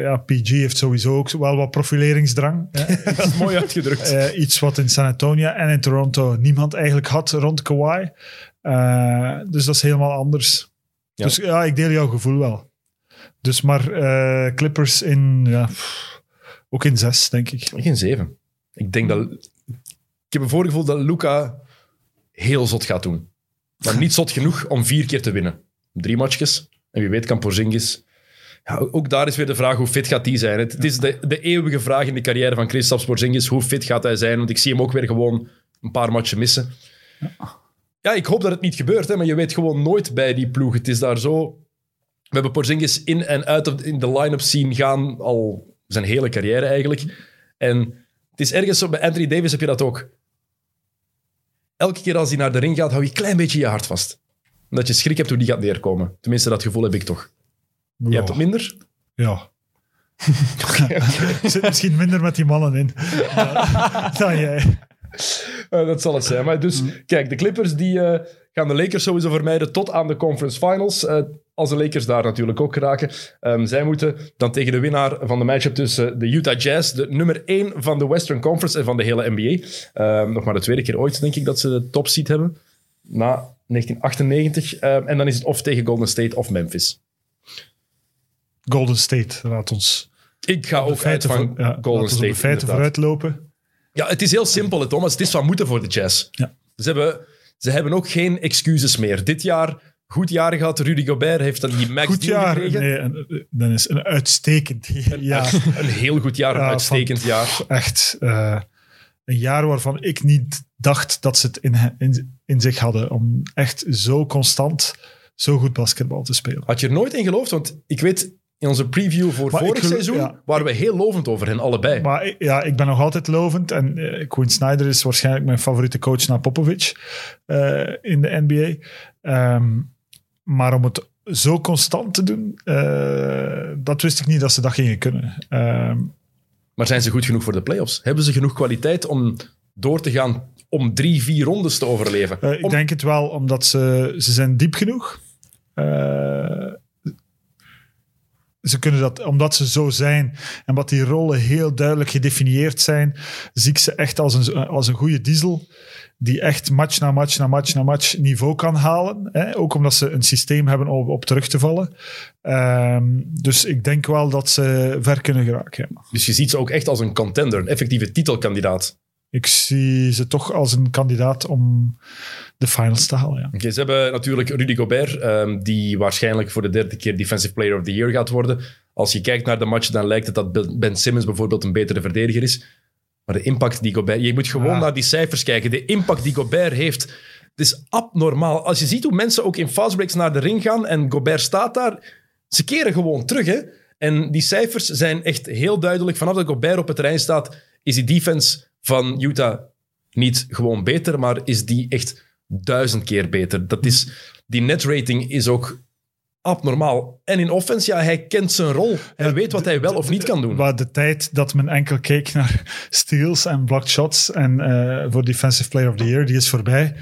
ja, PG heeft sowieso ook wel wat profileringsdrang. hè. Dat is mooi uitgedrukt. Eh, iets wat in San Antonio en in Toronto niemand eigenlijk had rond Kawhi. Eh, dus dat is helemaal anders. Ja. Dus ja, ik deel jouw gevoel wel. Dus maar Clippers in, ja, pff, ook in zes, denk ik. Geen zeven. Ik denk dat... Ik heb een voorgevoel dat Luca heel zot gaat doen. Maar niet zot genoeg om vier keer te winnen. Drie matchjes. En wie weet kan Porzingis... Ja, ook daar is weer de vraag, hoe fit gaat hij zijn? Het, het is de, de eeuwige vraag in de carrière van Kristaps Porzingis. Hoe fit gaat hij zijn? Want ik zie hem ook weer gewoon een paar matchen missen. Ja, ik hoop dat het niet gebeurt, hè, maar je weet gewoon nooit bij die ploeg. Het is daar zo... We hebben Porzingis in en uit in de line-up zien gaan al zijn hele carrière eigenlijk. En het is ergens zo, bij Anthony Davis heb je dat ook. Elke keer als hij naar de ring gaat, hou je een klein beetje je hart vast. Omdat je schrik hebt hoe die gaat neerkomen. Tenminste, dat gevoel heb ik toch. Je hebt het minder? Ja. Zit misschien minder met die mannen in dan- dan jij. Eh, dat zal het zijn. Maar dus, kijk, de Clippers die, eh, gaan de Lakers sowieso vermijden tot aan de conference finals. Eh, als de Lakers daar natuurlijk ook geraken. Ehm, zij moeten dan tegen de winnaar van de matchup tussen de Utah Jazz, de nummer 1 van de Western Conference en van de hele NBA. Ehm, nog maar de tweede keer ooit, denk ik, dat ze de top seed hebben. Na 1998. Ehm, en dan is het of tegen Golden State of Memphis. Golden State, laat ons Ik ga ook uit van ja, Golden State. de feiten vooruitlopen. Ja, het is heel simpel, Thomas. Het is van moeten voor de Jazz. Ja. Ze, hebben, ze hebben ook geen excuses meer. Dit jaar goed jaar gehad. Rudy Gobert heeft dan die max Goed jaar. gekregen. Nee, een, dan is een uitstekend jaar. Een heel goed jaar, een Ja, uitstekend jaar. Echt eh, een jaar waarvan ik niet dacht dat ze het in, in, in zich hadden om echt zo constant zo goed basketbal te spelen. Had je er nooit in geloofd? Want ik weet, in onze preview voor Maar vorig geloof- seizoen ja. waren we heel lovend over hen allebei. Maar ja, ik ben nog altijd lovend. En Quinn Snyder is waarschijnlijk mijn favoriete coach na Popovic eh, in de NBA. Ehm, maar om het zo constant te doen, eh, dat wist ik niet dat ze dat gingen kunnen. Ehm, Maar zijn ze goed genoeg voor de playoffs? Hebben ze genoeg kwaliteit om door te gaan om drie, vier rondes te overleven? Eh, ik Om- denk het wel, omdat ze, ze zijn diep genoeg. Eh, ze kunnen dat, omdat ze zo zijn en wat die rollen heel duidelijk gedefinieerd zijn, zie ik ze echt als een, als een goede diesel die echt match na match na match na match niveau kan halen. Hè? Ook omdat ze een systeem hebben om op terug te vallen. Ehm, dus ik denk wel dat ze ver kunnen geraken. Dus je ziet ze ook echt als een contender, een effectieve titelkandidaat. Ik zie ze toch als een kandidaat om de finals te halen. Ja. Oké, ze hebben natuurlijk Rudy Gobert, ehm, die waarschijnlijk voor de derde keer Defensive Player of the Year gaat worden. Als je kijkt naar de match, dan lijkt het dat Ben Simmons bijvoorbeeld een betere verdediger is. Maar de impact die Gobert... Je moet gewoon Ja. naar die cijfers kijken. De impact die Gobert heeft, het is abnormaal. Als je ziet hoe mensen ook in fastbreaks naar de ring gaan en Gobert staat daar, ze keren gewoon terug. Hè? En die cijfers zijn echt heel duidelijk. Vanaf dat Gobert op het terrein staat, is die defense van Utah niet gewoon beter, maar is die echt duizend keer beter. Dat is, die netrating is ook abnormaal. En in offense, ja, hij kent zijn rol. Hij Ja, weet wat hij wel of niet kan doen. Maar de tijd dat men enkel keek naar steals en blocked shots en eh, voor Defensive Player of the Year, die is voorbij.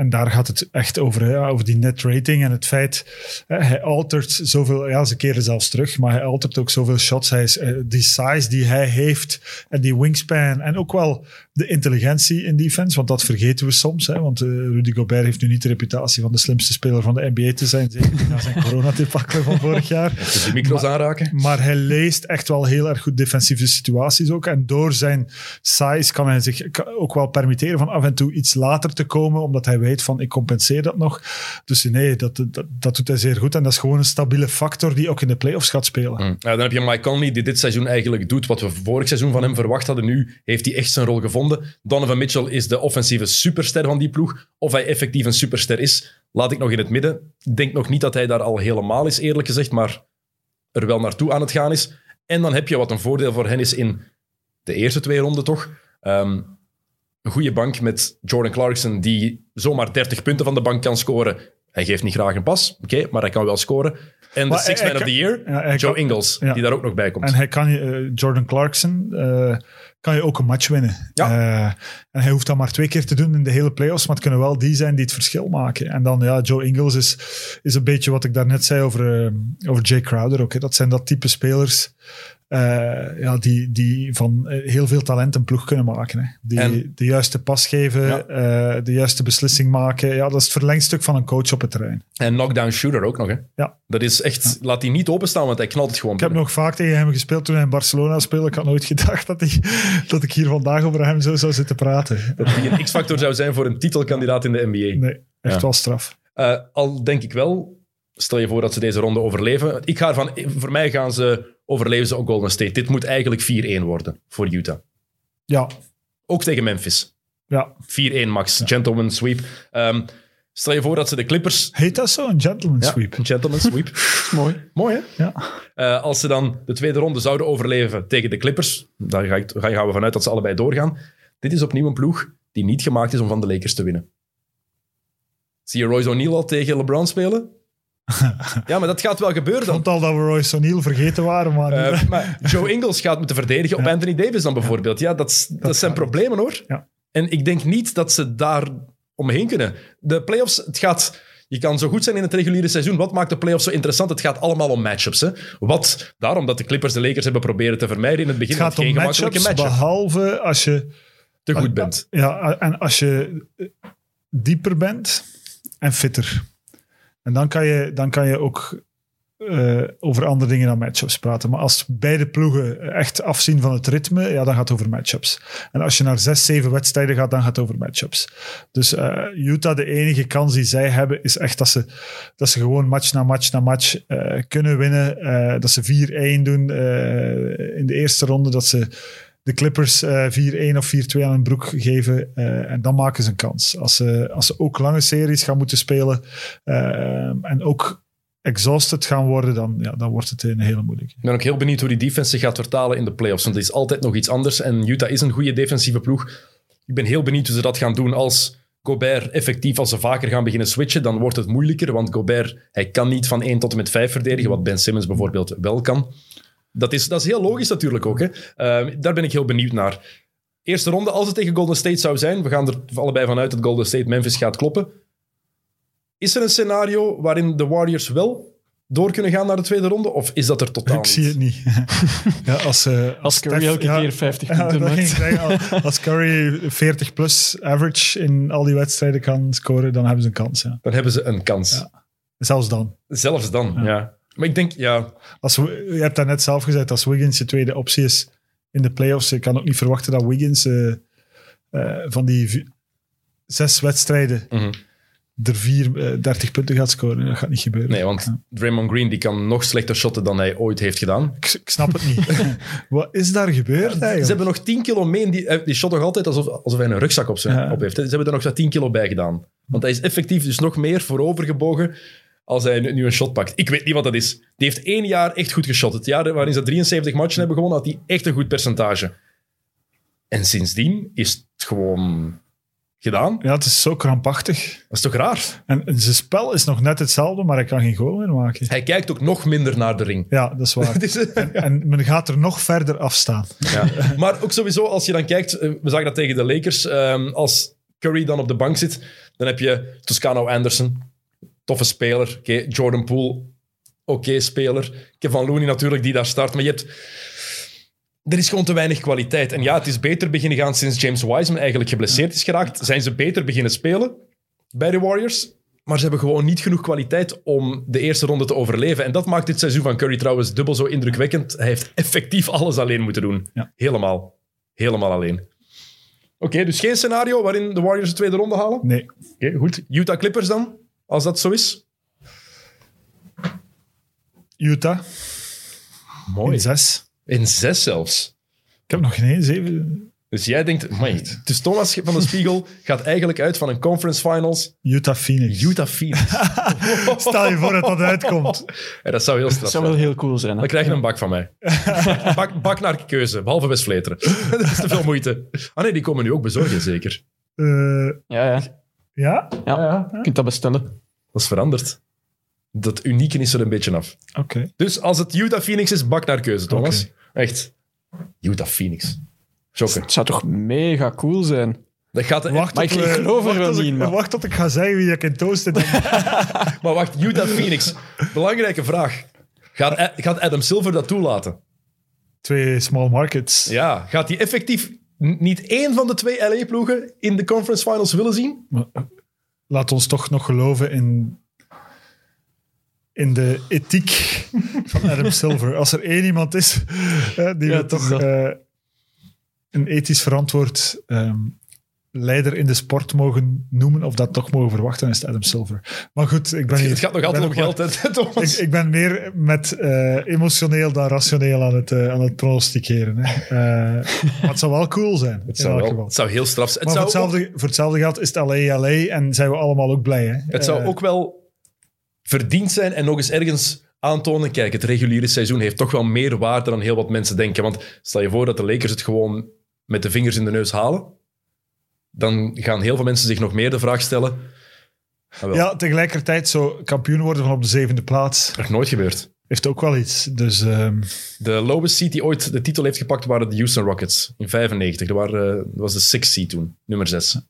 En daar gaat het echt over, over die net rating en het feit, hè, hij altert zoveel, ja, ze keren zelfs terug, maar hij altert ook zoveel shots. Hij is, eh, die size die hij heeft en die wingspan en ook wel de intelligentie in defense, want dat vergeten we soms. Hè, want eh, Rudy Gobert heeft nu niet de reputatie van de slimste speler van de NBA te zijn, zeker na zijn coronatipakkelen van vorig jaar. Dus die micro's aanraken. Maar hij leest echt wel heel erg goed defensieve situaties ook. En door zijn size kan hij zich ook wel permitteren van af en toe iets later te komen, omdat hij weet van ik compenseer dat nog. Dus nee, dat, dat, dat doet hij zeer goed. En dat is gewoon een stabiele factor die ook in de playoffs gaat spelen. Ja, dan heb je Mike Conley, die dit seizoen eigenlijk doet wat we vorig seizoen van hem verwacht hadden. Nu heeft hij echt zijn rol gevonden. Donovan Mitchell is de offensieve superster van die ploeg. Of hij effectief een superster is, laat ik nog in het midden. Ik denk nog niet dat hij daar al helemaal is, eerlijk gezegd, maar er wel naartoe aan het gaan is. En dan heb je wat een voordeel voor hen is in de eerste twee ronden toch. Ehm, een goede bank met Jordan Clarkson, die zomaar 30 punten van de bank kan scoren. Hij geeft niet graag een pas, oké, maar hij kan wel scoren. En de Six Man of the Year, Ja, Joe kan- Ingles, ja. die daar ook nog bij komt. En hij kan eh, Jordan Clarkson, eh, kan je ook een match winnen. Ja. Eh, en hij hoeft dat maar twee keer te doen in de hele playoffs, maar het kunnen wel die zijn die het verschil maken. En dan, ja, Joe Ingles is, is een beetje wat ik daarnet zei over, over Jay Crowder ook. Hè. Dat zijn dat type spelers eh, ja, die, die van eh, heel veel talent een ploeg kunnen maken. Hè. Die En- de juiste pas geven, Ja. eh, de juiste beslissing maken. Ja, dat is het verlengstuk van een coach op het terrein. En knockdown shooter ook nog, hè. Ja. Dat is echt... Laat die niet openstaan, want hij knalt het gewoon Ik heb nog vaak tegen hem gespeeld toen hij in Barcelona speelde. Ik had nooit gedacht dat, hij, dat ik hier vandaag over hem zo zou zitten praten. Dat die een x-factor zou zijn voor een titelkandidaat in de NBA. Nee, echt Ja. wel straf. Al denk ik wel, stel je voor dat ze deze ronde overleven. Ik ga ervan, voor mij gaan ze overleven ze ook Golden State. Dit moet eigenlijk 4-1 worden voor Utah. Ja, Ook tegen Memphis. ja. 4-1 max. Gentleman sweep. Ehm, stel je voor dat ze de Clippers... Heet dat zo? Een gentleman Ja, sweep? een gentleman sweep. Mooi. Mooi, hè? Ja. Eh, als ze dan de tweede ronde zouden overleven tegen de Clippers, daar ga ik, ga- gaan we vanuit dat ze allebei doorgaan. Dit is opnieuw een ploeg die niet gemaakt is om van de Lakers te winnen. Zie je Royce O'Neal al tegen LeBron spelen? ja, maar dat gaat wel gebeuren Ik dan. vond al dat we Royce O'Neal vergeten waren, maar... Eh, maar Joe Ingles gaat moeten verdedigen op Anthony Davis dan bijvoorbeeld. Ja, dat, dat, zijn problemen hoor. Ja. En ik denk niet dat ze daar omheen kunnen. De playoffs, het gaat... Je kan zo goed zijn in het reguliere seizoen. Wat maakt de playoffs zo interessant? Het gaat allemaal om matchups. Hè? Wat, daarom dat de Clippers de Lakers hebben proberen te vermijden in het begin. het gaat geen om gemakkelijke matchups, matchup. behalve als je... Te goed bent. Ja, en als je dieper bent en fitter. En dan kan je, dan kan je ook eh, over andere dingen dan matchups praten. Maar als beide ploegen echt afzien van het ritme, ja, dan gaat het over matchups. En als je naar zes, zeven wedstrijden gaat, dan gaat het over matchups. Dus eh, Utah, de enige kans die zij hebben, is echt dat ze, dat ze gewoon match na match na match eh, kunnen winnen. Dat ze 4-1 doen in de eerste ronde. Dat ze de Clippers eh 4-1 of 4-2 aan hun broek geven. eh, en dan maken ze een kans. Als ze, als ze ook lange series gaan moeten spelen eh, en ook exhausted gaan worden, dan, ja, dan wordt het een hele moeilijke. Ik ben ook heel benieuwd hoe die defense zich gaat vertalen in de playoffs. Want het is altijd nog iets anders. En Utah is een goede defensieve ploeg. Ik ben heel benieuwd hoe ze dat gaan doen als Gobert effectief, als ze vaker gaan beginnen switchen, dan wordt het moeilijker. Want Gobert, hij kan niet van 1 tot en met 5 verdedigen, wat Ben Simmons bijvoorbeeld wel kan. Dat is, dat is heel logisch natuurlijk ook. Hè. Eh, daar ben ik heel benieuwd naar. Eerste ronde, als het tegen Golden State zou zijn, we gaan er allebei vanuit dat Golden State Memphis gaat kloppen. Is er een scenario waarin de Warriors wel door kunnen gaan naar de tweede ronde? Of is dat er totaal Ik zie het niet. ja, als, eh, Als Curry elke ja, keer 50 ja, punten maakt. zeggen. Als Curry 40 plus average in al die wedstrijden kan scoren, dan hebben ze een kans. Ja. Dan hebben ze een kans. Ja. Zelfs dan. Zelfs dan, ja. Maar ik denk, ja, Als, je hebt daar net zelf gezegd, als Wiggins je tweede optie is in de playoffs, je kan ook niet verwachten dat Wiggins eh, eh, van die zes wedstrijden Mhm. er vier, eh, 30 punten gaat scoren. Dat gaat niet gebeuren. nee, want Draymond Green die kan nog slechter shotten dan hij ooit heeft gedaan. Ik, ik snap het niet. Wat is daar gebeurd Ze hebben nog 10 kilo mee. Die, eh, die shot nog altijd alsof, alsof hij een rugzak op, zijn, Ja. op heeft. Ze hebben er nog zo'n 10 kilo bij gedaan. Want hij is effectief dus nog meer voorovergebogen als hij nu een shot pakt. Ik weet niet wat dat is. Die heeft één jaar echt goed geschot. Het jaar waarin ze 73 matchen hebben gewonnen, had hij echt een goed percentage. En sindsdien is het gewoon gedaan. Ja, het is zo krampachtig. Dat is toch raar? En zijn spel is nog net hetzelfde, maar hij kan geen goal meer maken. Hij kijkt ook nog minder naar de ring. Ja, dat is waar. En men gaat er nog verder afstaan. Ja. Maar ook sowieso, als je dan kijkt, eh, we zagen dat tegen de Lakers, ehm, als Curry dan op de bank zit, dan heb je Toscano Anderson, toffe speler. Oké, Jordan Poole, oké speler. Kevin Looney natuurlijk, die daar start. Maar je hebt... Er is gewoon te weinig kwaliteit. En ja, het is beter beginnen gaan sinds James Wiseman eigenlijk geblesseerd is geraakt. Zijn ze beter beginnen spelen bij de Warriors? Maar ze hebben gewoon niet genoeg kwaliteit om de eerste ronde te overleven. En dat maakt dit seizoen van Curry trouwens dubbel zo indrukwekkend. Hij heeft effectief alles alleen moeten doen. Ja. Helemaal. Helemaal alleen. Oké, dus geen scenario waarin de Warriors de tweede ronde halen? Oké, Nee. goed. Utah Clippers dan, als dat zo is? Utah, Mooi. in zes. In zes zelfs. Ik heb nog geen één, zeven. Dus jij denkt, amai, dus Thomas van de Spiegel gaat eigenlijk uit van een conference finals. Utah Phoenix. Utah Phoenix. Stel je voor dat dat uitkomt. Ja, dat zou heel Dat straf zou zijn. wel heel cool zijn. Hè? Dan krijg je een bak van mij. Bak, bak naar keuze, behalve West Vleteren. dat is te veel moeite. Ah nee, die komen nu ook bezorgen, zeker. Eh, Ja, ja. ja? ja. Je kunt dat bestellen. Dat is veranderd. Dat unieke is er een beetje af. Oké. Dus als het Utah Phoenix is, bak naar keuze, Thomas. Echt. Utah Phoenix. Shocker. Het zou toch mega cool zijn? Dat gaat Wacht Maar tot ik- we- geloof er wacht wel tot niet ik- in, maar- Wacht tot ik ga zeggen wie ik in toasten denk. Maar wacht, Utah Phoenix. Belangrijke vraag. Gaat, Adam Silver dat toelaten? Twee small markets. Ja. Gaat hij effectief niet één van de twee LA-ploegen in de conference finals willen zien? Maar, eh, Laat ons toch nog geloven in, in de ethiek van Adam Silver. Als er één iemand is eh, die Ja, we toch eh, een ethisch verantwoord ehm, leider in de sport mogen noemen, of dat toch mogen verwachten, is het Adam Silver. Maar goed, ik ben hier... Het gaat nog altijd om geld, hè, Thomas? Ik, ik ben meer met eh, emotioneel dan rationeel aan het, eh, aan het pronosticeren. Hè. Eh, maar het zou wel cool zijn. het, zou wel, het zou heel straf zijn. Het Maar voor zou, ook, hetzelfde, voor hetzelfde geld is het LA LA en zijn we allemaal ook blij. Hè? het zou ook wel verdiend zijn en nog eens ergens aantonen. Kijk, het reguliere seizoen heeft toch wel meer waarde dan heel wat mensen denken. Want stel je voor dat de Lakers het gewoon met de vingers in de neus halen. Dan gaan heel veel mensen zich nog meer de vraag stellen. Ah, ja, tegelijkertijd zo kampioen worden van op de zevende plaats Nog nooit gebeurd. heeft ook wel iets. Dus ehm, De lowest seed die ooit de titel heeft gepakt waren de Houston Rockets in 95. Dat, waren, eh, dat was de sixth seed toen, nummer 6.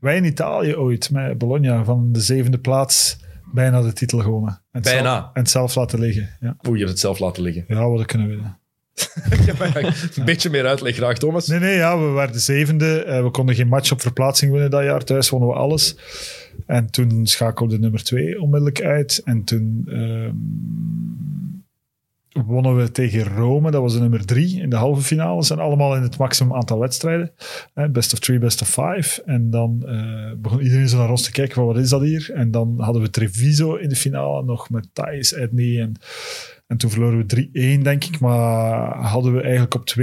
wij in Italië ooit met Bologna van de zevende plaats bijna de titel gewonnen. En het Bijna. Zelf, en het zelf laten liggen. Ja, Oeh, je hebt het zelf laten liggen. ja wat kunnen winnen. een beetje meer uitleg graag, Thomas. Nee, nee, ja, we werden zevende. Eh, we konden geen match op verplaatsing winnen dat jaar. Thuis wonnen we alles. En toen schakelde nummer twee onmiddellijk uit. En toen ehm, wonnen we tegen Rome. Dat was de nummer drie in de halve finales. En allemaal in het maximum aantal wedstrijden. Eh, best of three, best of five. En dan eh, begon iedereen zo naar ons te kijken van wat is dat hier? En dan hadden we Treviso in de finale nog met Thijs, Edney en... En toen verloren we 3-1, denk ik. Maar hadden we eigenlijk op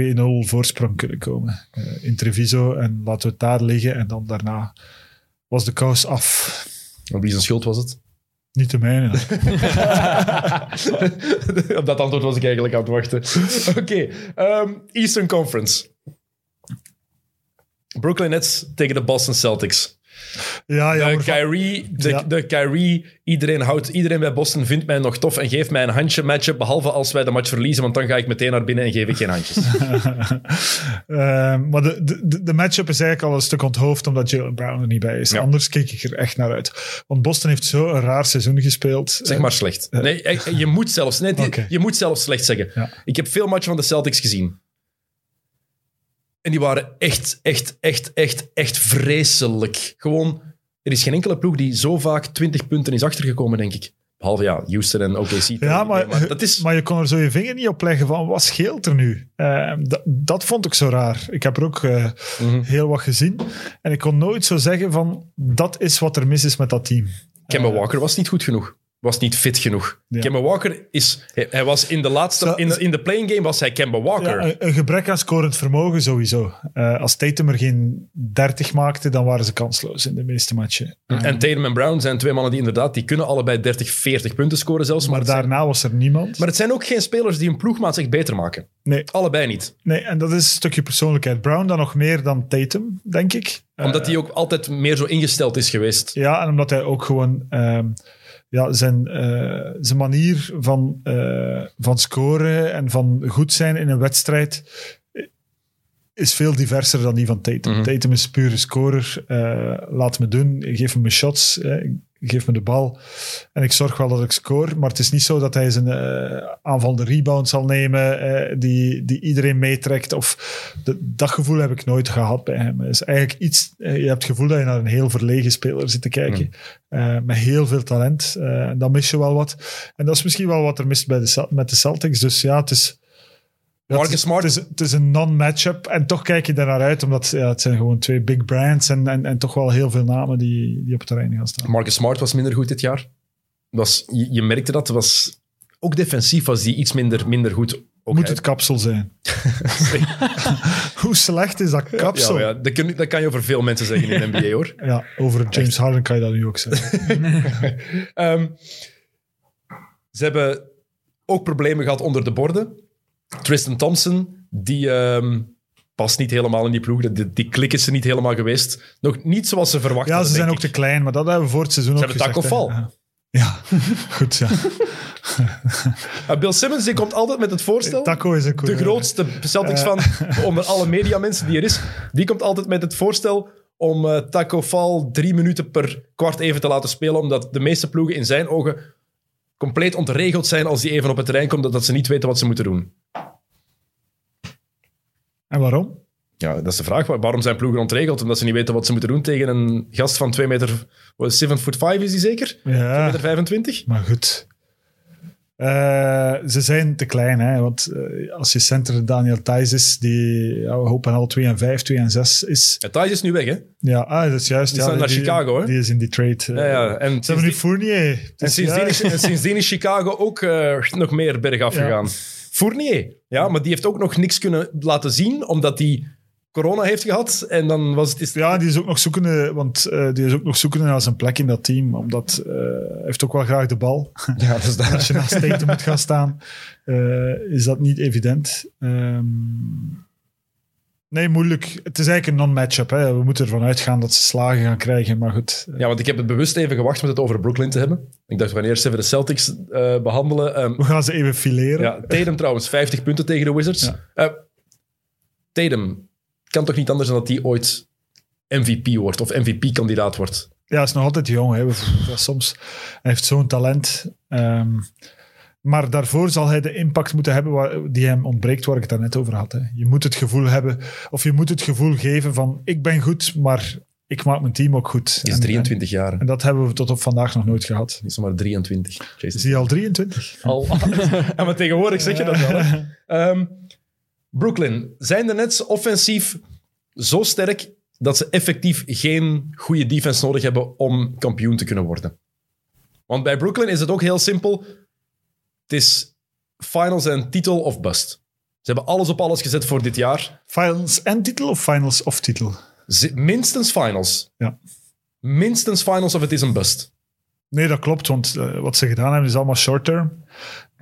2-0 voorsprong kunnen komen. eh, in Treviso. En laten we het daar liggen. En dan daarna was de kous af. Op wie zijn schuld was het? Niet de mijne. Op dat antwoord was ik eigenlijk aan het wachten. Oké, ehm, Eastern Conference. Brooklyn Nets tegen de Boston Celtics. Ja, De jammer. van- Kyrie, de, Ja. de Kyrie, iedereen houdt, iedereen bij Boston vindt mij nog tof en geeft mij een handje matchup, behalve als wij de match verliezen, want dan ga ik meteen naar binnen en geef ik geen handjes. Ehm, maar de, de, de matchup is eigenlijk al een stuk onthoofd omdat Jalen Brown er niet bij is. Ja. Anders keek ik er echt naar uit. Want Boston heeft zo een raar seizoen gespeeld. Zeg maar slecht. Nee, eh, je moet zelfs, nee, je moet zelfs slecht zeggen. Ja. Ik heb veel matchen van de Celtics gezien. En die waren echt, echt, echt, echt, echt vreselijk. Gewoon, er is geen enkele ploeg die zo vaak 20 punten is achtergekomen, denk ik. Behalve ja, Houston en OKC. Ja, maar, dat is... maar je kon er zo je vinger niet op leggen van wat scheelt er nu? Ehm, dat, vond ik zo raar. Ik heb er ook eh, Mhm. heel wat gezien. En ik kon nooit zo zeggen van dat is wat er mis is met dat team. Kemba Eh, Walker was niet goed genoeg. Was niet fit genoeg. Ja. Kemba Walker is... Hij, was in de laatste... Zo- In, de- in de playing game was hij Kemba Walker. Ja, een, gebrek aan scorend vermogen sowieso. Eh, als Tatum er geen 30 maakte, dan waren ze kansloos in de meeste matchen. en Tatum en Brown zijn twee mannen die inderdaad... Die kunnen allebei 30, 40 punten scoren zelfs. Maar, maar het zijn, daarna was er niemand. maar het zijn ook geen spelers die een ploegmaat echt beter maken. nee, Allebei niet. nee, en dat is een stukje persoonlijkheid. Brown dan nog meer dan Tatum, denk ik. Omdat Eh, hij ook altijd meer zo ingesteld is geweest. Ja, en omdat hij ook gewoon ehm, ja, zijn, eh, zijn manier van, eh, van scoren en van goed zijn in een wedstrijd. is veel diverser dan die van Tatum. Mhm. Tatum is pure scorer. Eh, laat me doen, geef me mijn shots, eh, geef me de bal en ik zorg wel dat ik score. Maar het is niet zo dat hij zijn eh aanvallende rebound zal nemen eh, die, die iedereen meetrekt. Of de- dat gevoel heb ik nooit gehad bij hem. Het is eigenlijk iets, eh, je hebt het gevoel dat je naar een heel verlegen speler zit te kijken. eh, met heel veel talent. En dan mis je wel wat. En dat is misschien wel wat er mist bij de, met de Celtics. Dus ja, het is... ja, Marcus het is, Smart. Het is, het is een non-matchup. En toch kijk je daar naar uit, omdat ja, het zijn gewoon twee big brands en, en, en toch wel heel veel namen die, die op het terrein gaan staan. Marcus Smart was minder goed dit jaar. Was, je, je merkte dat. Was, ook defensief was die iets minder, minder goed. Ook Moet hij- het kapsel zijn. Hoe slecht is dat kapsel? Ja, Ja, ja, dat, kun, dat kan je over veel mensen zeggen in de NBA, hoor. over James Harden kan je dat nu ook zeggen. Ehm, ze hebben ook problemen gehad onder de borden. Tristan Thompson, die ehm, past niet helemaal in die ploeg. Die, die klik is er niet helemaal geweest. Nog niet zoals ze verwachten. Ja, ze zijn ook ik. te klein, maar dat hebben we voor het seizoen Ze ook hebben gezegd. Taco hè. Fall. Ja, goed. Ja. Uh, Bill Simmons die komt altijd met het voorstel. Taco is een de grootste Celtics van onder alle mediamensen die er is. Die komt altijd met het voorstel om eh, Taco Fall drie minuten per kwart even te laten spelen. Omdat de meeste ploegen in zijn ogen compleet ontregeld zijn als die even op het terrein komt. Dat, dat ze niet weten wat ze moeten doen. En waarom? Ja, dat is de vraag. Waar- Waarom zijn ploegen ontregeld? Omdat ze niet weten wat ze moeten doen tegen een gast van 2 meter... Wat, 7 foot 5 is die zeker? 2 Ja, meter 25? maar goed. Eh, ze zijn te klein, hè? want eh, als je center Daniel Thijs is, die ja, we hopen al 2 en 5, 2 en 6 is. Ja, Thijs is nu weg, hè? Ja, ah, dat is juist. Die ja, is naar Chicago, hè? Die is in Detroit. eh. Ja, ja. En Ze hebben nu Fournier. En Dus sindsdien, ja, is, en sindsdien is Chicago ook nog meer bergaf Ja. gegaan. Fournier, ja, maar die heeft ook nog niks kunnen laten zien, omdat hij corona heeft gehad. En dan was het... Is, Ja, die is ook nog zoekende, want eh, die is ook nog zoekende naar zijn plek in dat team, omdat eh, hij heeft ook wel graag de bal. ja, dat is dat. Als je naast Tatum moet gaan staan, eh, is dat niet evident. Ehm, nee, moeilijk. Het is eigenlijk een non-matchup. hè. We moeten ervan uitgaan dat ze slagen gaan krijgen, maar goed. Ja, want ik heb het bewust even gewacht met het over Brooklyn te hebben. Ik dacht, we gaan eerst even de Celtics eh, behandelen. Ehm, We gaan ze even fileren. ja, Tatum trouwens, 50 punten tegen de Wizards. Ja. Eh, Tatum, kan toch niet anders dan dat hij ooit MVP wordt of MVP-kandidaat wordt? Ja, hij is nog altijd jong. Hè. Soms hij heeft zo'n talent. Ehm, maar daarvoor zal hij de impact moeten hebben waar, die hem ontbreekt, waar ik het daarnet over had. Hè. Je moet het gevoel hebben, of je moet het gevoel geven van ik ben goed, maar ik maak mijn team ook goed. Hij is En- 23 jaar. En, en dat hebben we tot op vandaag nog nooit gehad. Hij is maar 23. Jason. Is hij al 23? Al. ja, maar tegenwoordig zeg je dat wel. hè. Brooklyn, zijn de Nets offensief zo sterk dat ze effectief geen goede defense nodig hebben om kampioen te kunnen worden? Want bij Brooklyn is het ook heel simpel. Het is finals en titel of bust. Ze hebben alles op alles gezet voor dit jaar. Finals en titel of finals of titel? Minstens finals. Ja. Minstens finals of het is een bust. Nee, dat klopt, want eh, wat ze gedaan hebben is allemaal short term.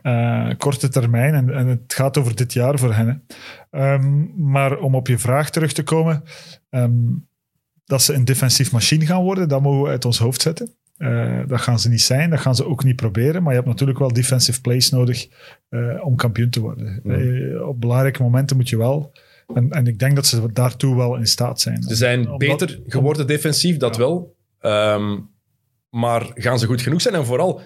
Eh, korte termijn en, en het gaat over dit jaar voor hen. Ehm, maar om op je vraag terug te komen, ehm, dat ze een defensief machine gaan worden, dat mogen we uit ons hoofd zetten. Eh, dat gaan ze niet zijn, dat gaan ze ook niet proberen, maar je hebt natuurlijk wel defensive plays nodig eh, om kampioen te worden. Op belangrijke momenten moet je wel. En, en ik denk dat ze daartoe wel in staat zijn. Ze zijn Omdat- beter geworden defensief, dat Ja. wel. Ehm, maar gaan ze goed genoeg zijn? En vooral,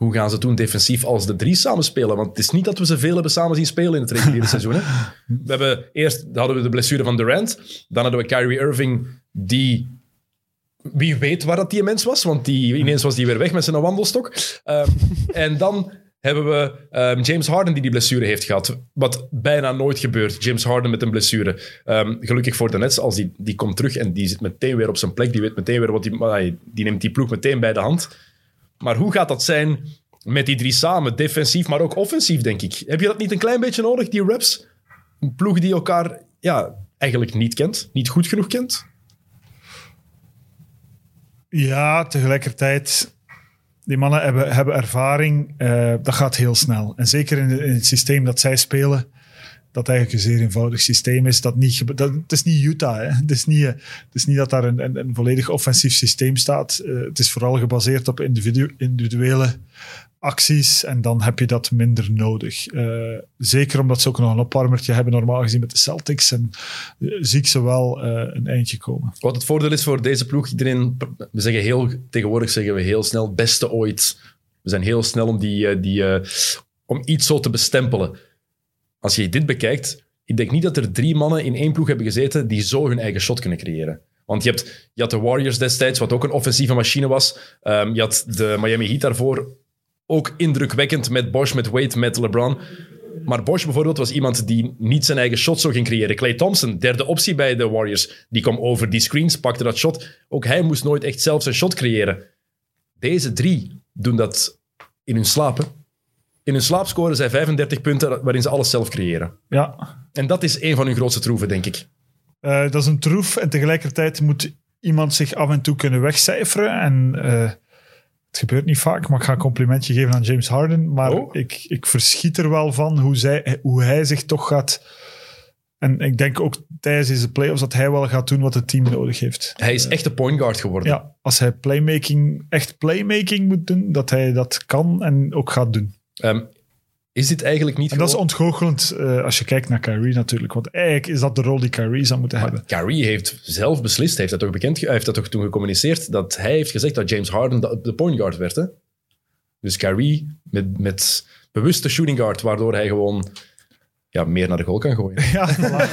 hoe gaan ze toen defensief als de drie samen spelen? Want het is niet dat we ze veel hebben samen zien spelen in het reguliere seizoen. Hè? We hebben eerst hadden we de blessure van Durant. Dan hadden we Kyrie Irving, die... Wie weet waar dat die mens was, want die, ineens was die weer weg met zijn wandelstok. Ehm, en dan hebben we ehm, James Harden die die blessure heeft gehad. Wat bijna nooit gebeurt. James Harden met een blessure. Ehm, gelukkig voor de Nets, als die, die komt terug en die zit meteen weer op zijn plek. Die weet meteen weer wat die, die neemt die ploeg meteen bij de hand. Maar hoe gaat dat zijn met die drie samen? Defensief, maar ook offensief, denk ik. Heb je dat niet een klein beetje nodig, die reps? Een ploeg die elkaar ja, eigenlijk niet kent, niet goed genoeg kent? Ja, tegelijkertijd. Die mannen hebben, hebben ervaring. eh, dat gaat heel snel. En zeker in, in het systeem dat zij spelen. Dat eigenlijk een zeer eenvoudig systeem is. Dat niet, dat, het is niet Utah. Hè. Het, is niet, dat daar een, een, volledig offensief systeem staat. Eh, het is vooral gebaseerd op individu- individuele acties en dan heb je dat minder nodig. Eh, zeker omdat ze ook nog een opwarmertje hebben normaal gezien met de Celtics. En eh, zie ik ze wel een eindje komen. Wat het voordeel is voor deze ploeg, iedereen, we zeggen heel, tegenwoordig zeggen we heel snel, beste ooit. We zijn heel snel om, die, die, om iets zo te bestempelen. Als je dit bekijkt, ik denk niet dat er drie mannen in één ploeg hebben gezeten die zo hun eigen shot kunnen creëren. Want je, hebt, je had de Warriors destijds, wat ook een offensieve machine was. Ehm, je had de Miami Heat daarvoor, ook indrukwekkend met Bosch, met Wade, met LeBron. Maar Bosch bijvoorbeeld was iemand die niet zijn eigen shot zou gaan creëren. Clay Thompson, derde optie bij de Warriors, die kwam over die screens, pakte dat shot. Ook hij moest nooit echt zelf zijn shot creëren. Deze drie doen dat in hun slaap. In hun slaap scoren zij 35 punten waarin ze alles zelf creëren. Ja, En dat is een van hun grootste troeven, denk ik. Eh, dat is een troef en tegelijkertijd moet iemand zich af en toe kunnen wegcijferen. En eh, het gebeurt niet vaak, maar ik ga een complimentje geven aan James Harden. Maar Oh. ik, ik verschiet er wel van hoe, zij, hoe hij zich toch gaat... En ik denk ook tijdens deze playoffs dat hij wel gaat doen wat het team nodig heeft. Hij is echt de point guard geworden. Ja, als hij playmaking, echt playmaking moet doen, dat hij dat kan en ook gaat doen. Ehm, is dit eigenlijk niet En dat is ontgoochelend eh, als je kijkt naar Kyrie natuurlijk. Want eigenlijk is dat de rol die Kyrie zou moeten hebben. Kyrie heeft zelf beslist, hij heeft dat toch bekend, heeft dat toch toen gecommuniceerd, dat hij heeft gezegd dat James Harden de, de point guard werd. Hè? Dus Kyrie met, met bewuste shooting guard, waardoor hij gewoon ja, meer naar de goal kan gooien. Ja, voilà.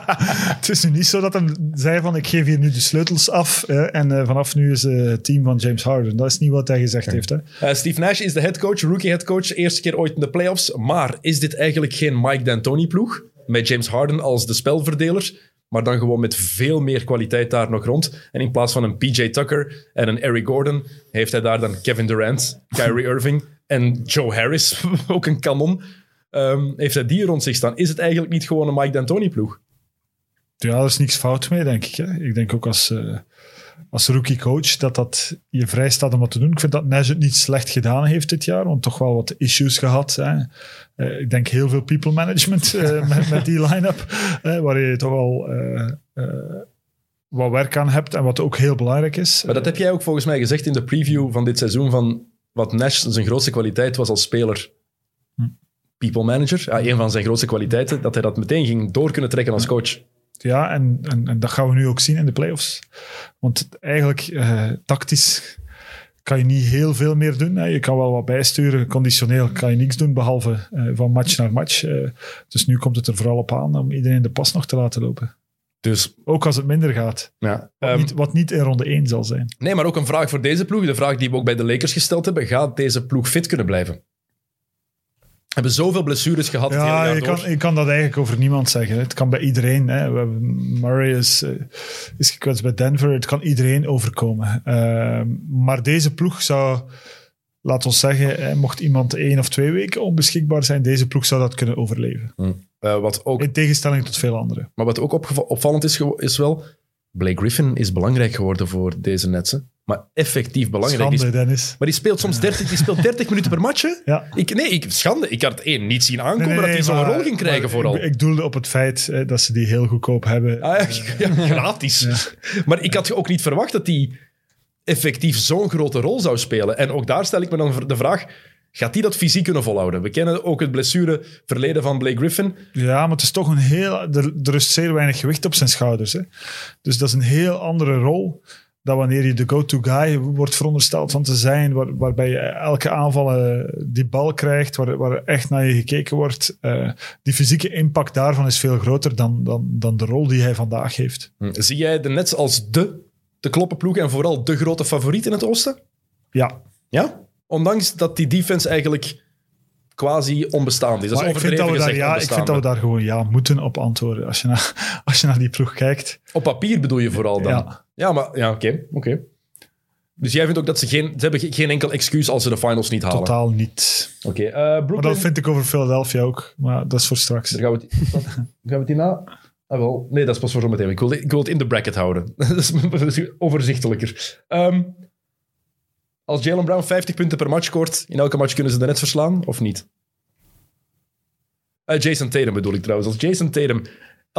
het is nu niet zo dat hij zei van ik geef hier nu de sleutels af hè, en eh, vanaf nu is eh, het team van James Harden. Dat is niet wat hij gezegd heeft. Hè. Eh, Steve Nash is de headcoach, rookie headcoach, eerste keer ooit in de playoffs. Maar is dit eigenlijk geen Mike D'Antoni ploeg? Met James Harden als de spelverdeler, maar dan gewoon met veel meer kwaliteit daar nog rond. En in plaats van een PJ Tucker en een Eric Gordon, heeft hij daar dan Kevin Durant, Kyrie Irving en Joe Harris, ook een kanon. Ehm, heeft hij die rond zich staan? Is het eigenlijk niet gewoon een Mike D'Antoni ploeg? Ja, er is niks fout mee, denk ik. Hè. Ik denk ook als, eh, als rookie coach dat dat je vrij staat om wat te doen. Ik vind dat Nash het niet slecht gedaan heeft dit jaar, want toch wel wat issues gehad. Hè. Eh, ik denk heel veel people management eh, met, met die line-up, waar je toch wel wat werk aan hebt en wat ook heel belangrijk is. Maar dat heb jij ook volgens mij gezegd in de preview van dit seizoen, van wat Nash zijn grootste kwaliteit was als speler. People manager, ja, een van zijn grootste kwaliteiten, dat hij dat meteen ging door kunnen trekken als coach. Ja, en, en, en dat gaan we nu ook zien in de playoffs. Want eigenlijk, eh, tactisch kan je niet heel veel meer doen. Hè. Je kan wel wat bijsturen. Conditioneel kan je niks doen, behalve eh, van match naar match. Eh, dus nu komt het er vooral op aan om iedereen de pas nog te laten lopen. Dus Ook als het minder gaat. ja. Wat, Ehm, niet, wat niet in ronde 1 zal zijn. nee, maar ook een vraag voor deze ploeg. De vraag die we ook bij de Lakers gesteld hebben. Gaat deze ploeg fit kunnen blijven? We hebben zoveel blessures gehad het hele Ja, je door. kan, je kan dat eigenlijk over niemand zeggen. hè. Het kan bij iedereen. Hè. We hebben, Murray is, eh, is gekwetst bij Denver. Het kan iedereen overkomen. Ehm, maar deze ploeg zou, laat ons zeggen, hè, mocht iemand één of twee weken onbeschikbaar zijn, deze ploeg zou dat kunnen overleven. Eh, wat ook, In tegenstelling tot veel anderen. maar wat ook opvallend is, is wel... Blake Griffin is belangrijk geworden voor deze netsen. Maar effectief belangrijk. Die Schande, Dennis. Maar die speelt soms 30, die speelt 30 minuten per match. Ja. Ik, nee, ik, schande. Ik had het één niet zien aankomen Nee, nee, dat hij zo'n rol ging krijgen vooral. Ik, ik doelde op het feit eh, dat ze die heel goedkoop hebben. Ah, ja, ja, gratis. Maar ik had ook niet verwacht dat hij effectief zo'n grote rol zou spelen. En ook daar stel ik me dan de vraag, gaat hij dat fysiek kunnen volhouden? We kennen ook het blessureverleden van Blake Griffin. Ja, maar het is toch een heel... Er, er rust zeer weinig gewicht op zijn schouders. Hè? Dus dat is een heel andere rol dan wanneer je de go-to guy wordt verondersteld van te zijn, waar, waarbij je elke aanval eh, die bal krijgt, waar, waar echt naar je gekeken wordt. Eh, die fysieke impact daarvan is veel groter dan, dan, dan de rol die hij vandaag heeft. Zie jij de Nets als de te kloppen ploeg en vooral de grote favoriet in het oosten? Ja, Ja? Ondanks dat die defense eigenlijk quasi onbestaand is. Dat is maar ik vind, dat we, daar, ja, ik vind dat we daar gewoon ja moeten op antwoorden. Als je naar, als je naar die ploeg kijkt. Op papier bedoel je vooral dan? Ja. Ja, maar ja, oké. oké. Dus jij vindt ook dat ze geen... Ze hebben ge- geen enkel excuus als ze de finals niet halen? Totaal niet. Oké, eh, Maar Brooklyn... dat vind ik over Philadelphia ook. Maar dat is voor straks. Daar gaan we het, gaan we het hierna... Ah, wel. Nee, dat is pas voor zometeen. Ik wil, ik wil het in de bracket houden. dat is overzichtelijker. Ehm, als Jalen Brown 50 punten per match scoort, in elke match kunnen ze de net verslaan, of niet? Eh, Jason Tatum bedoel ik trouwens. Als Jason Tatum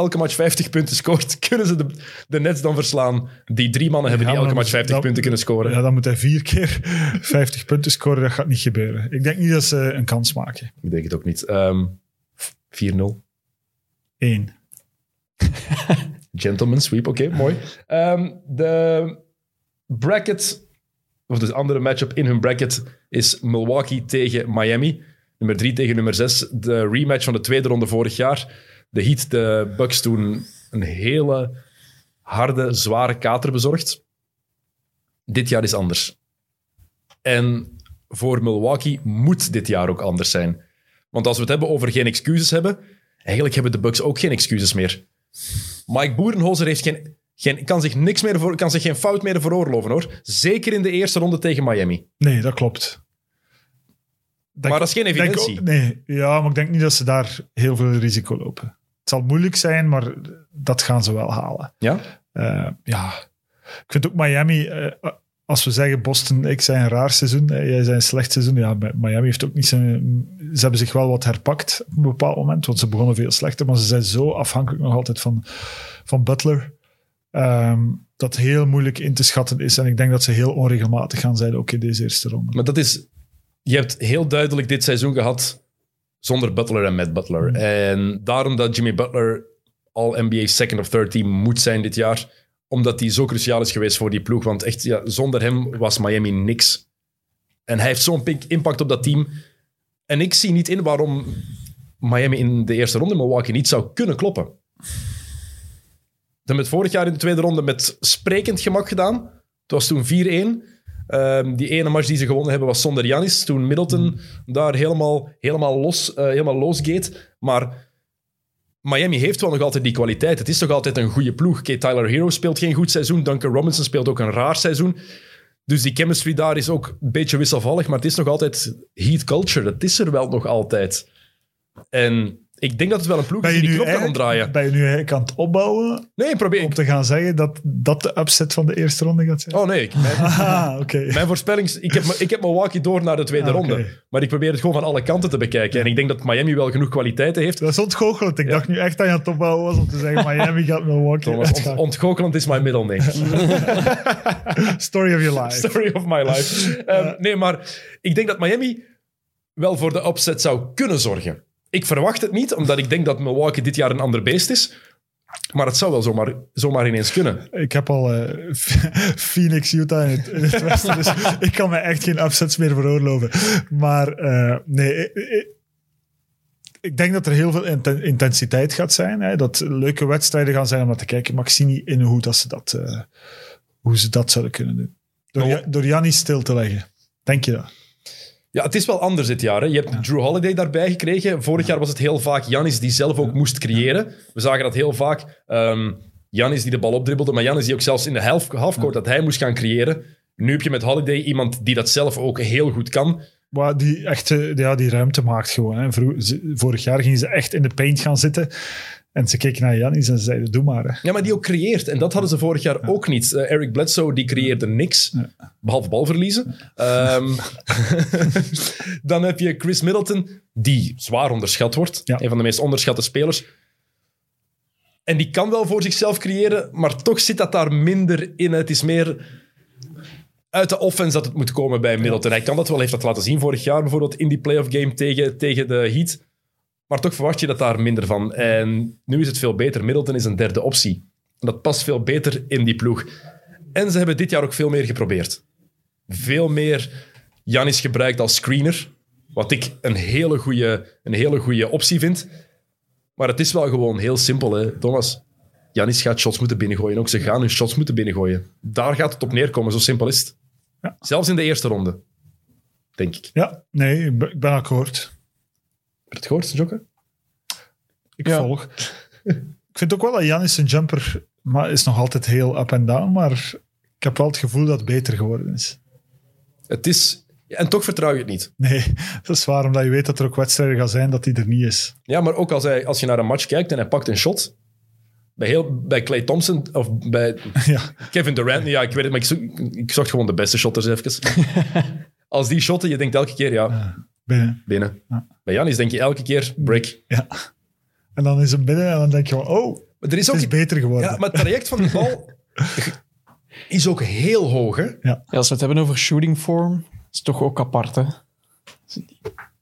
elke match 50 punten scoort, kunnen ze de, de Nets dan verslaan? Die drie mannen hebben Ja, die elke match dat- 50 dat- punten kunnen scoren. Ja, dan moet hij vier keer 50 punten scoren. Dat gaat niet gebeuren. Ik denk niet dat ze een kans maken. Ik denk het ook niet. Ehm 4-0. Eén. Gentleman sweep, oké, mooi. Ehm, de bracket, of de andere matchup in hun bracket, is Milwaukee tegen Miami. Nummer 3 tegen nummer 6. De rematch van de tweede ronde vorig jaar. De Heat, de Bucks toen een hele harde, zware kater bezorgd. Dit jaar is anders. En voor Milwaukee moet dit jaar ook anders zijn. Want als we het hebben over geen excuses hebben, eigenlijk hebben de Bucks ook geen excuses meer. Mike Boerenholzer heeft geen, geen, kan, zich niks meer voor, kan zich geen fout meer veroorloven, hoor. Zeker in de eerste ronde tegen Miami. Nee, dat klopt. Maar dat is geen evidentie. nee, ja, maar ik denk niet dat ze daar heel veel risico lopen. Zal moeilijk zijn, maar dat gaan ze wel halen. Ja? Eh, ja, ik vind ook Miami, eh, als we zeggen Boston, ik zei een raar seizoen, eh, jij zei een slecht seizoen. Ja, Mi- Miami heeft ook niet zijn. Ze hebben zich wel wat herpakt op een bepaald moment, want ze begonnen veel slechter, maar ze zijn zo afhankelijk nog altijd van, van Butler. ehm, dat heel moeilijk in te schatten is. En ik denk dat ze heel onregelmatig gaan zijn, ook in deze eerste ronde. Maar dat is... Je hebt heel duidelijk dit seizoen gehad zonder Butler en met Butler. En daarom dat Jimmy Butler All-NBA second of third team moet zijn dit jaar. Omdat hij zo cruciaal is geweest voor die ploeg. Want echt, ja, zonder hem was Miami niks. En hij heeft zo'n pink impact op dat team. En ik zie niet in waarom Miami in de eerste ronde Milwaukee niet zou kunnen kloppen. Ze hebben het vorig jaar in de tweede ronde met sprekend gemak gedaan. Het was toen 4-1. Ehm, die ene match die ze gewonnen hebben was zonder Janis. Toen Middleton daar helemaal, helemaal, los, eh, helemaal losgeet. Maar Miami heeft wel nog altijd die kwaliteit. Het is toch altijd een goede ploeg. Tyler Hero speelt geen goed seizoen. Duncan Robinson speelt ook een raar seizoen. Dus die chemistry daar is ook een beetje wisselvallig. Maar het is nog altijd heat culture. Dat is er wel nog altijd. En ik denk dat het wel een ploeg is die die knop kan omdraaien. ben je nu eigenlijk aan het opbouwen Nee, probeer om te gaan zeggen dat dat de upset van de eerste ronde gaat zijn? Oh nee, ik, mijn, Ah, mijn voorspelling... Ik heb, ik heb Milwaukee door naar de tweede Ah, ronde. Maar ik probeer het gewoon van alle kanten te bekijken. En ik denk dat Miami wel genoeg kwaliteiten heeft. Dat is ontgoochelend. Ik dacht nu echt dat je aan het opbouwen was om te zeggen Miami gaat Milwaukee Thomas, ont, ontgoocheland is mijn middle name. Story of your life. Story of my life. Ehm, nee, maar ik denk dat Miami wel voor de upset zou kunnen zorgen. Ik verwacht het niet, omdat ik denk dat Milwaukee dit jaar een ander beest is. Maar het zou wel zomaar, zomaar ineens kunnen. Ik heb al eh, Phoenix, Utah in het, in het westen, dus ik kan me echt geen upsets meer veroorloven. Maar eh, nee, ik, ik- ik denk dat er heel veel inten- intensiteit gaat zijn. Hè, dat leuke wedstrijden gaan zijn om naar te kijken, maar ik zie niet in hoe, dat ze, dat, eh, hoe ze dat zouden kunnen doen. Door, door stil te leggen. Denk je dat? Ja, het is wel anders dit jaar. Hè. Je hebt Drew Holiday daarbij gekregen. Vorig jaar was het heel vaak Janis die zelf ook moest creëren. We zagen dat heel vaak. Ehm Janis die de bal opdribbelde, maar Janis die ook zelfs in de half, halfcourt dat hij moest gaan creëren. Nu heb je met Holiday iemand die dat zelf ook heel goed kan. Maar die echt eh, ja, die ruimte maakt gewoon. Hè. Vorig jaar gingen ze echt in de paint gaan zitten. En ze keken naar Jannis en ze zeiden, doe maar. Hè. Ja, maar die ook creëert. En dat hadden ze vorig jaar ook niet. Eh, Eric Bledsoe, die creëerde niks. Behalve balverliezen. Ehm, dan heb je Chris Middleton, die zwaar onderschat wordt. Een van de meest onderschatte spelers. En die kan wel voor zichzelf creëren, maar toch zit dat daar minder in. Het is meer uit de offense dat het moet komen bij Middleton. Hij kan dat wel, heeft dat laten zien vorig jaar bijvoorbeeld in die playoff game tegen, tegen de Heat. Maar toch verwacht je dat daar minder van. En nu is het veel beter. Middleton is een derde optie. En dat past veel beter in die ploeg. En ze hebben dit jaar ook veel meer geprobeerd. Veel meer Janis gebruikt als screener. Wat ik een hele goede, een hele goede optie vind. Maar het is wel gewoon heel simpel, hè, Thomas. Janis gaat shots moeten binnengooien. Ook ze gaan hun shots moeten binnengooien. Daar gaat het op neerkomen. Zo simpel is het. Ja. Zelfs in de eerste ronde. Denk ik. Ja, nee, ik ben, ik ben akkoord. Je het gehoord, Jokke? Ik Ja. volg. ik vind ook wel dat Janis zijn jumper maar is nog altijd heel up en down, maar ik heb wel het gevoel dat het beter geworden is. Het is... ja, En toch vertrouw je het niet. Nee, dat is waar, omdat je weet dat er ook wedstrijden gaan zijn dat hij er niet is. Ja, maar ook als, hij, als je naar een match kijkt en hij pakt een shot. Bij, heel, bij Clay Thompson of bij Ja, Kevin Durant, ja, ik weet het, maar ik, zoek, ik zocht gewoon de beste shotters even. als die shotten, je denkt elke keer, ja, binnen. binnen. Ja. Bij Janis denk je elke keer, break. Ja. En dan is hem binnen en dan denk je van, oh, Maar er is Het ook... is beter geworden. Ja, maar het traject van de bal is ook heel hoog, hè? Ja, als we het hebben over shooting form, is het toch ook apart, hè?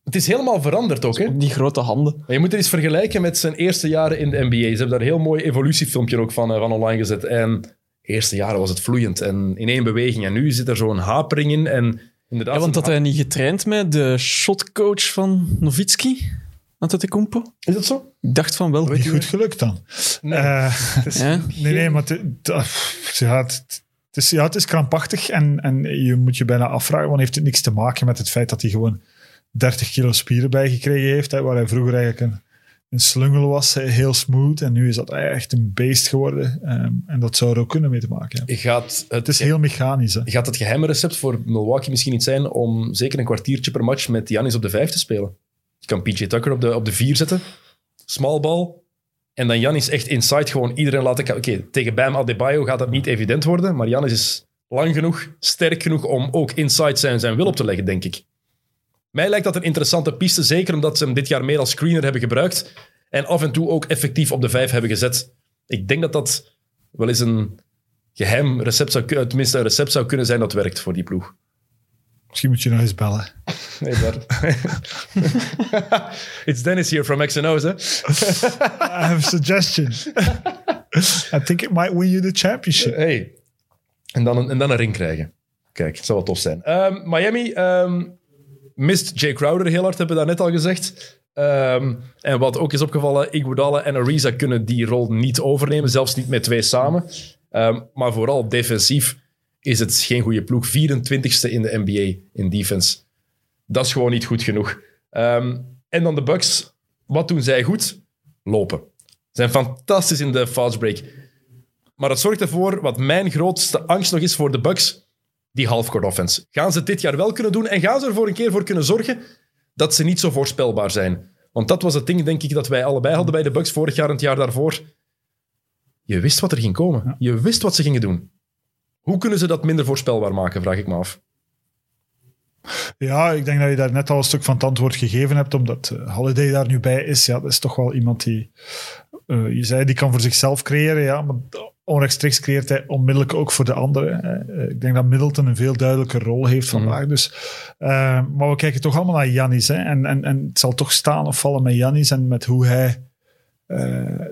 Het is helemaal veranderd ook, hè? Die grote handen. Maar je moet het eens vergelijken met zijn eerste jaren in de NBA. Ze hebben daar een heel mooi evolutiefilmpje ook van, eh, van online gezet. En de eerste jaren was het vloeiend en in één beweging. En nu zit er zo'n hapering in. En inderdaad, Ja, want had hij niet getraind met de shotcoach van Novitski? Antetokounmpo? Is dat zo? Ik dacht van wel. Niet goed gelukt dan. Nee. Eh, Ja? nee, nee, maar het, ah, ja, het, het is, ja, het is krampachtig en, en je moet je bijna afvragen, want heeft het niks te maken met het feit dat hij gewoon 30 kilo spieren bijgekregen heeft, hè, waar hij vroeger eigenlijk een, een slungel was, hè, heel smooth, en nu is dat echt een beest geworden. ehm, en dat zou er ook kunnen mee te maken hebben. Gaat het, Het is heel mechanisch. Hè. gaat het geheime recept voor Milwaukee misschien niet zijn om zeker een kwartiertje per match met Giannis op de vijf te spelen? Je kan PJ Tucker op de, op de vier zetten, small ball, en dan Giannis echt inside gewoon iedereen laten... Oké, tegen Bam Adebayo gaat dat niet evident worden, maar Giannis is lang genoeg, sterk genoeg om ook inside zijn, zijn wil op te leggen, denk ik. Mij lijkt dat een interessante piste, zeker omdat ze hem dit jaar meer als screener hebben gebruikt en af en toe ook effectief op de vijf hebben gezet. Ik denk dat dat wel eens een geheim recept zou tenminste een recept zou kunnen zijn dat werkt voor die ploeg. Misschien moet je nog eens bellen. Nee, daar. It's Dennis here from XNO's, hè? I have a suggestion. I think it might win you the championship. Hey. En dan, een, en dan een ring krijgen. Kijk, dat zou wel tof zijn. Ehm, Miami ehm, mist Jay Crowder heel hard, hebben we daarnet al gezegd. Ehm, en wat ook is opgevallen, Iguodala en Ariza kunnen die rol niet overnemen, zelfs niet met twee samen. Ehm, maar vooral defensief is het geen goede ploeg. 24ste in de NBA in defense. Dat is gewoon niet goed genoeg. Ehm, en dan de Bucks. Wat doen zij goed? Lopen. Zijn fantastisch in de fast break. Maar het zorgt ervoor, wat mijn grootste angst nog is voor de Bucks, die halfcourt offense. Gaan ze het dit jaar wel kunnen doen en gaan ze er voor een keer voor kunnen zorgen dat ze niet zo voorspelbaar zijn? Want dat was het ding, denk ik, dat wij allebei hadden bij de Bucks vorig jaar en het jaar daarvoor. Je wist wat er ging komen. Je wist wat ze gingen doen. Hoe kunnen ze dat minder voorspelbaar maken, vraag ik me af. Ja, ik denk dat je daar net al een stuk van het antwoord gegeven hebt, omdat eh, Holiday daar nu bij is. Ja, dat is toch wel iemand die, eh, je zei, die kan voor zichzelf creëren, ja, maar onrechtstreeks creëert hij onmiddellijk ook voor de anderen. Eh, ik denk dat Middleton een veel duidelijker rol heeft vandaag. Dus, eh, maar we kijken toch allemaal naar Janis. En, en, en het zal toch staan of vallen met Janis en met hoe hij eh,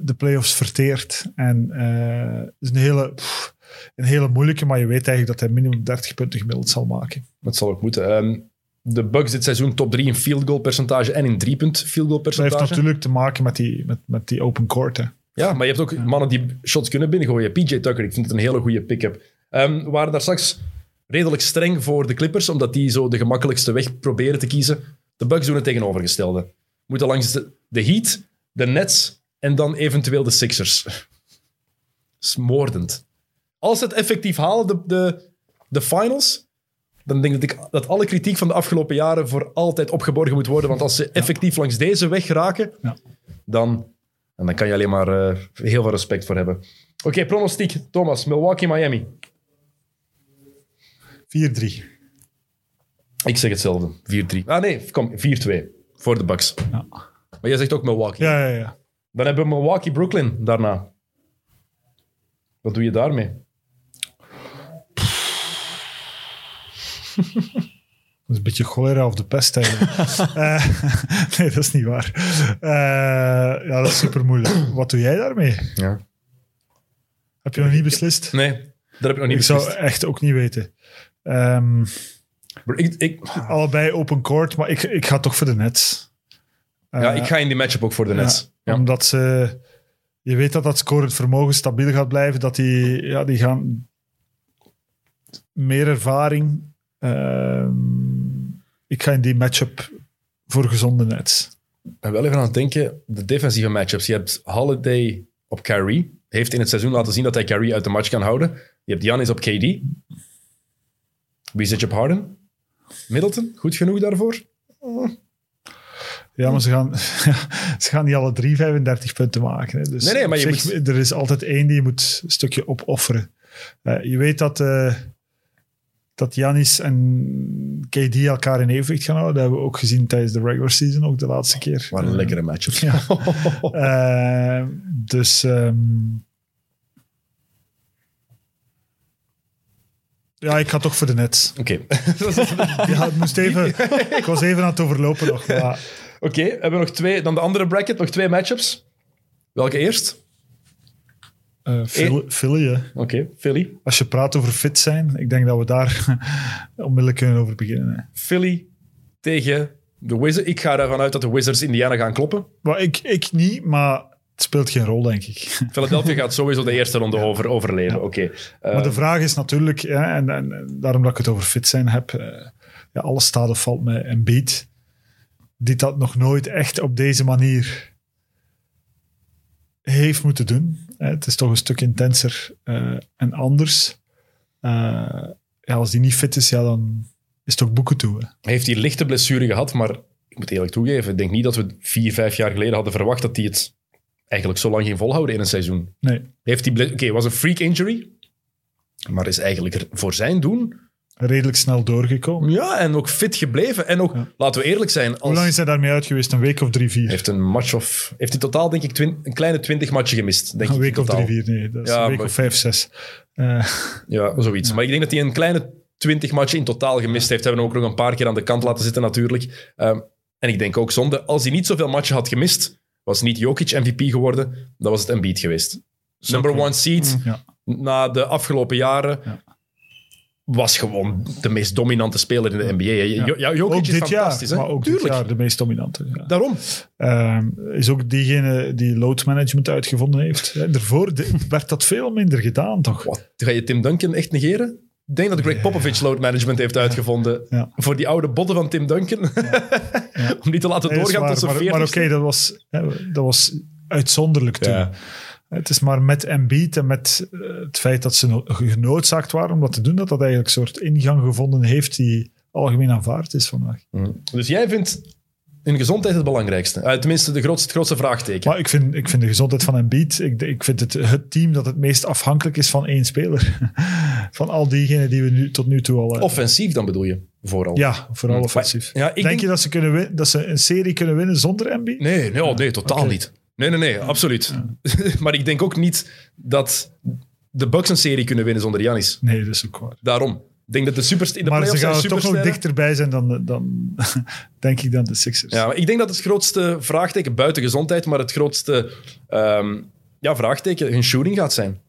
de playoffs verteert. En het is een hele, pff, een hele moeilijke, maar je weet eigenlijk dat hij minimum 30 punten gemiddeld zal maken. Dat zal ook moeten. Ehm, de Bucks dit seizoen top 3 in field goal percentage en in drie punt field goal Dat heeft percentage. natuurlijk te maken met die, met, met die open court. Hè. Ja, maar je hebt ook mannen die shots kunnen binnengooien. PJ Tucker, ik vind het een hele goede pick-up. Ehm, we waren daar straks redelijk streng voor de Clippers, omdat die zo de gemakkelijkste weg proberen te kiezen. De Bucks doen het tegenovergestelde. Moeten langs de, de Heat, de Nets en dan eventueel de Sixers. Dat is moordend. Als ze het effectief halen, de, de, de finals, dan denk ik dat alle kritiek van de afgelopen jaren voor altijd opgeborgen moet worden. Want als ze effectief langs deze weg raken, Ja. dan, en dan kan je alleen maar eh, heel veel respect voor hebben. Oké, pronostiek. Thomas, Milwaukee, Miami. 4-3. Ik zeg hetzelfde. 4-3. Ah nee, kom, 4-2. Voor de Bucks. Ja. Maar jij zegt ook Milwaukee. Ja, ja, ja. Dan hebben we Milwaukee, Brooklyn daarna. Wat doe je daarmee? Dat is een beetje cholera of de pest eigenlijk. Eh, nee, dat is niet waar. Eh, ja, dat is super moeilijk. Wat doe jij daarmee? Ja. Heb je nog niet beslist? Nee, dat heb ik nog niet ik zou beslist. echt ook niet weten. Ehm, Ik, ik, allebei open court, maar ik, ik ga toch voor de Nets. ja, ik ga in die matchup ook voor de ja, Nets. Ja. Omdat ze... Je weet dat dat scorend vermogen stabiel gaat blijven. Dat die, ja, die gaan meer ervaring. Ehm, ik ga in die matchup voor gezonde Nets. Ik ben wel even aan het denken, de defensieve matchups. Je hebt Holiday op Kyrie. Heeft in het seizoen laten zien dat hij Kyrie uit de match kan houden. Je hebt Giannis op KD. Wie zit je op Harden? Middleton, goed genoeg daarvoor? Ja, maar ze gaan, ze gaan niet alle drie 35 punten maken. Hè. Dus Nee, nee, maar je zich, er is altijd één die je moet een stukje opofferen. Eh, je weet dat, eh dat Janis en KD elkaar in evenwicht gaan houden. Dat hebben we ook gezien tijdens de regular season, ook de laatste keer. Wat een Eh, lekkere matchup. Ja. Eh, dus ehm, ja, ik ga toch voor de Nets. Oké. Ja, het moest even, ik was even aan het overlopen nog. Maar Oké, we hebben nog twee. Dan de andere bracket, nog twee matchups. Welke eerst? Eh Philly. Oké, Philly. als je praat over fit zijn, ik denk dat we daar onmiddellijk kunnen over beginnen. Hè. Philly tegen de Wizards. Ik ga ervan uit dat de Wizards Indiana gaan kloppen. Maar ik, ik niet, maar het speelt geen rol, denk ik. Philadelphia gaat sowieso de eerste ronde over, overleven. Oké. Eh, maar de vraag is natuurlijk, ja, en, en, daarom dat ik het over fit zijn heb, eh, ja, alles staat of valt met Embiid, die dat nog nooit echt op deze manier heeft moeten doen. Hè. Het is toch een stuk intenser eh, en anders. Eh, ja, als die niet fit is, ja, dan is het ook boeken toe. Hè. Hij heeft die lichte blessure gehad, maar ik moet eerlijk toegeven, ik denk niet dat we vier, vijf jaar geleden hadden verwacht dat hij het eigenlijk zo lang ging volhouden in een seizoen. Nee, Heeft die Oké, het was een freak injury, maar is eigenlijk er voor zijn doen redelijk snel doorgekomen. ja, en ook fit gebleven. En ook, Ja. laten we eerlijk zijn, Hoe als, lang is hij daarmee uit geweest? Een week of drie, vier? heeft een match of... Heeft in totaal, denk ik, een kleine twintig matchen gemist. Denk een week of drie, vier, nee. Dat is Ja, een week maar- of vijf, zes. Eh, Ja, zoiets. Maar ik denk dat hij een kleine 20 matchen in totaal gemist heeft. Hebben ook nog een paar keer aan de kant laten zitten, natuurlijk. Ehm, en ik denk ook zonde, als hij niet zoveel matchen had gemist, was niet Jokic MVP geworden, dan was het Embiid geweest. Number one seed ja. na de afgelopen jaren Ja. Was gewoon de meest dominante speler in de NBA. Jo- ja, Jokic Ook is dit fantastisch. hè? maar ook Tuurlijk. dit jaar de meest dominante. Ja. Daarom. Ehm, is ook diegene die load management uitgevonden heeft. Hè. Daarvoor werd dat veel minder gedaan, toch? Wat, ga je Tim Duncan echt negeren? Ik denk dat Greg Popovich load management heeft uitgevonden. Ja. Voor die oude botten van Tim Duncan. Om niet te laten doorgaan waar, tot zijn maar maar 40 oké, dat, was, hè, dat was uitzonderlijk toen. Het is maar met Embiid en met eh, het feit dat ze no- genoodzaakt waren om dat te doen, dat dat eigenlijk een soort ingang gevonden heeft die algemeen aanvaard is vandaag. Dus jij vindt in gezondheid het belangrijkste. Eh, tenminste, de grootste, het grootste vraagteken. Maar ik vind, ik vind de gezondheid van Embiid, ik, ik vind het het team dat het meest afhankelijk is van één speler. van al diegenen die we nu, tot nu toe al... eh, Offensief dan bedoel je, vooral. ja, vooral Maar- offensief. ja, ik denk, denk- je dat ze, kunnen win, dat ze een serie kunnen winnen zonder Embiid? Nee, nee, oh, nee totaal niet. Nee, nee, nee, absoluut. maar ik denk ook niet dat de Bucks een serie kunnen winnen zonder Giannis. Nee, dat is ook waar. Daarom. Ik denk dat de superst in de maar ze gaan er toch nog dichterbij zijn dan, dan denk ik dan de Sixers. Ja, maar ik denk dat het grootste vraagteken, buiten gezondheid, maar het grootste ehm, ja, vraagteken hun shooting gaat zijn.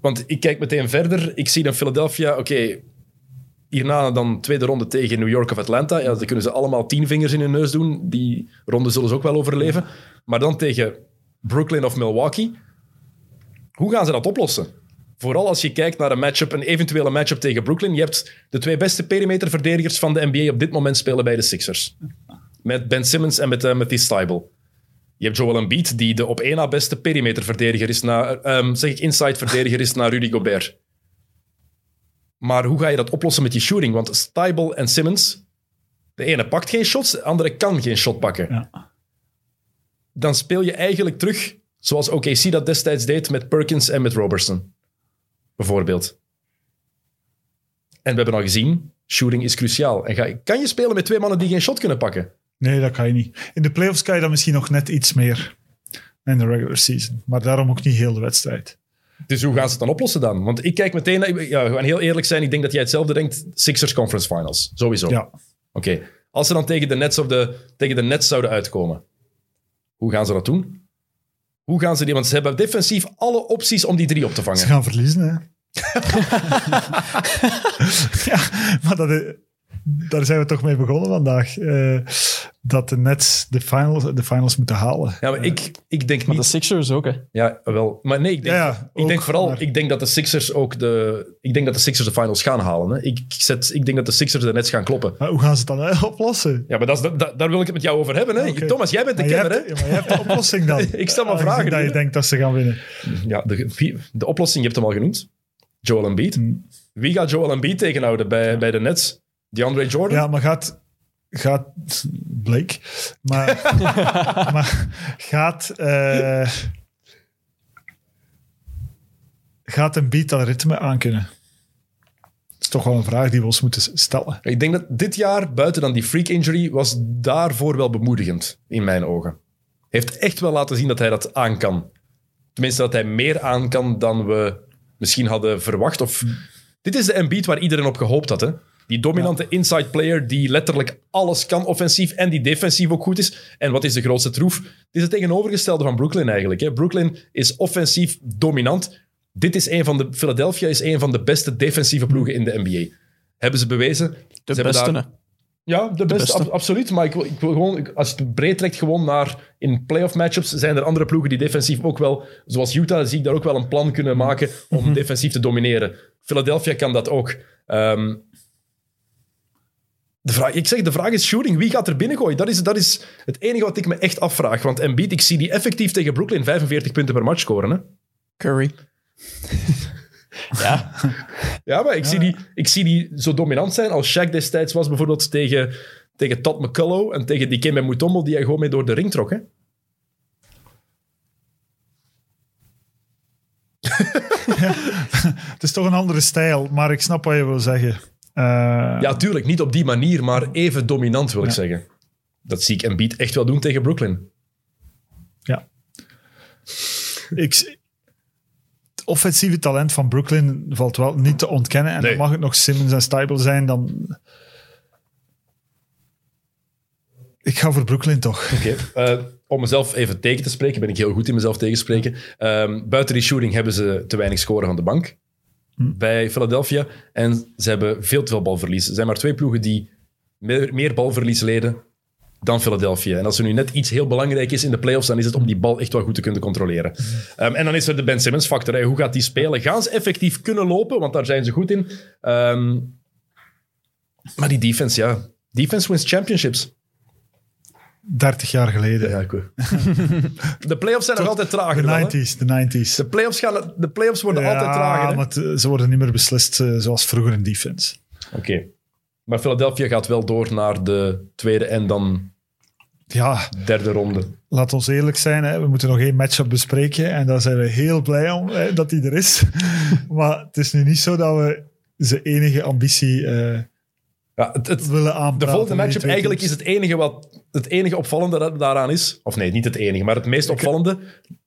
Want ik kijk meteen verder. Ik zie dan Philadelphia, oké, hierna dan tweede ronde tegen New York of Atlanta. Ja, dan kunnen ze allemaal tien vingers in hun neus doen. Die ronde zullen ze ook wel overleven. Maar dan tegen Brooklyn of Milwaukee. Hoe gaan ze dat oplossen? Vooral als je kijkt naar een matchup, een eventuele matchup tegen Brooklyn. Je hebt de twee beste perimeterverdedigers van de NBA op dit moment spelen bij de Sixers. Met Ben Simmons en met uh, Matisse Thybulle. Je hebt Joel Embiid, die de op één na beste perimeterverdediger is, na, ehm, zeg ik inside verdediger is, naar Rudy Gobert. Maar hoe ga je dat oplossen met je shooting? Want Stybel en Simmons, de ene pakt geen shots, de andere kan geen shot pakken. Ja. Dan speel je eigenlijk terug zoals OKC dat destijds deed met Perkins en met Robertson. Bijvoorbeeld. En we hebben al gezien, shooting is cruciaal. En ga, kan je spelen met twee mannen die geen shot kunnen pakken? Nee, dat kan je niet. In de playoffs kan je dat misschien nog net iets meer in de regular season. Maar daarom ook niet heel de wedstrijd. Dus hoe gaan ze het dan oplossen dan? Want ik kijk meteen, naar- ja, we gaan heel eerlijk zijn, ik denk dat jij hetzelfde denkt, Sixers Conference Finals. Sowieso. Ja. Oké. Als ze dan tegen de, Nets of de, tegen de Nets zouden uitkomen, hoe gaan ze dat doen? Hoe gaan ze die, want ze hebben defensief alle opties om die drie op te Ze vangen. gaan verliezen, hè. ja, maar dat is- daar zijn we toch mee begonnen vandaag. eh, dat de Nets de finals, de finals moeten halen. Ja, maar ik, ik denk Maar de niet... Sixers ook, hè. Ja, wel. Maar nee, ik denk, Ja, ja, ik ook, denk vooral, maar- ik denk dat de Sixers ook de, ik denk dat de Sixers de finals gaan halen. Hè. Ik, ik zet, ik denk dat de Sixers de Nets gaan kloppen. Maar hoe gaan ze het dan eh, oplossen? Ja, maar dat is, da- daar wil ik het met jou over hebben. Hè. Thomas, jij bent de kenner, hè? ja, maar jij hebt de oplossing dan. Ik stel maar Aangezien vragen. Dat je hè. denkt dat ze gaan winnen. Ja, de, de oplossing, je hebt hem al genoemd. Joel Embiid. Mm. Wie gaat Joel Embiid tegenhouden bij, bij de Nets? DeAndre Jordan? Ja, maar gaat... gaat Blake. Maar, maar gaat... eh gaat een beat dat ritme aankunnen? Dat is toch wel een vraag die we ons moeten stellen. Ik denk dat dit jaar, buiten dan die freak injury, was daarvoor wel bemoedigend, in mijn ogen. heeft echt wel laten zien dat hij dat aan kan. Tenminste, dat hij meer aan kan dan we misschien hadden verwacht. Of... Dit is de Embiid waar iedereen op gehoopt had. Hè? Die dominante inside player die letterlijk alles kan offensief en die defensief ook goed is. En wat is de grootste troef? Dit is het tegenovergestelde van Brooklyn eigenlijk. Hè? Brooklyn is offensief dominant. Dit is een van de... Philadelphia is een van de beste defensieve ploegen in de NBA. Hebben ze bewezen. De Ze hebben beste, daar- ja, de beste, beste. ab- absoluut. Maar ik wil, ik wil gewoon, ik- als je het breed trekt gewoon naar in playoff matchups, zijn er andere ploegen die defensief ook wel, zoals Utah, zie ik daar ook wel een plan kunnen maken om defensief te domineren. Philadelphia kan dat ook. Ehm, de vraag, ik zeg, de vraag is shooting. Wie gaat er binnengooien? Dat is, dat is het enige wat ik me echt afvraag. Want Embiid, ik zie die effectief tegen Brooklyn 45 punten per match scoren. Hè? Curry. ja. Ja, maar ik, Zie die, ik zie die zo dominant zijn als Shaq destijds was bijvoorbeeld tegen, tegen Todd McCullough en tegen die Kemba Mutombo die hij gewoon mee door de ring trok. Hè? Het is toch een andere stijl, maar ik snap wat je wil zeggen. Eh, Ja, tuurlijk, niet op die manier, maar even dominant wil ik zeggen. Dat zie ik Embiid echt wel doen tegen Brooklyn. Ja. Ik, het offensieve talent van Brooklyn valt wel niet te ontkennen. En Nee. dan mag het nog Simmons en Stibel zijn, dan... Ik ga voor Brooklyn toch. Oké. eh, om mezelf even tegen te spreken, ben ik heel goed in mezelf tegenspreken. Ehm, buiten die shooting hebben ze te weinig scoren van de bank bij Philadelphia. En ze hebben veel te veel balverlies. Er zijn maar twee ploegen die meer, meer balverlies leden dan Philadelphia. En als er nu net iets heel belangrijk is in de playoffs, dan is het om die bal echt wel goed te kunnen controleren. Ehm, en dan is er de Ben Simmons factor. hè. Hoe gaat die spelen? Gaan ze effectief kunnen lopen? Want daar zijn ze goed in. Ehm, maar die defense, ja. Defense wins championships. 30 jaar geleden. Ja, weet. De playoffs zijn nog altijd trager. De dan, hè? 90s, de 90s. De playoffs, gaan, de playoffs worden altijd trager. hè? maar het- ze worden niet meer beslist eh, zoals vroeger in defense. Oké. Maar Philadelphia gaat wel door naar de tweede en dan Ja, derde ronde. laat ons eerlijk zijn. Hè. We moeten nog één matchup bespreken. En daar zijn we heel blij om hè, dat die er is. maar het is nu niet zo dat we zijn enige ambitie eh, Ja, het, het, willen aanpraten. de volgende matchup eigenlijk is het enige, wat, het enige opvallende dat daaraan is. Of nee, niet het enige, maar het meest opvallende.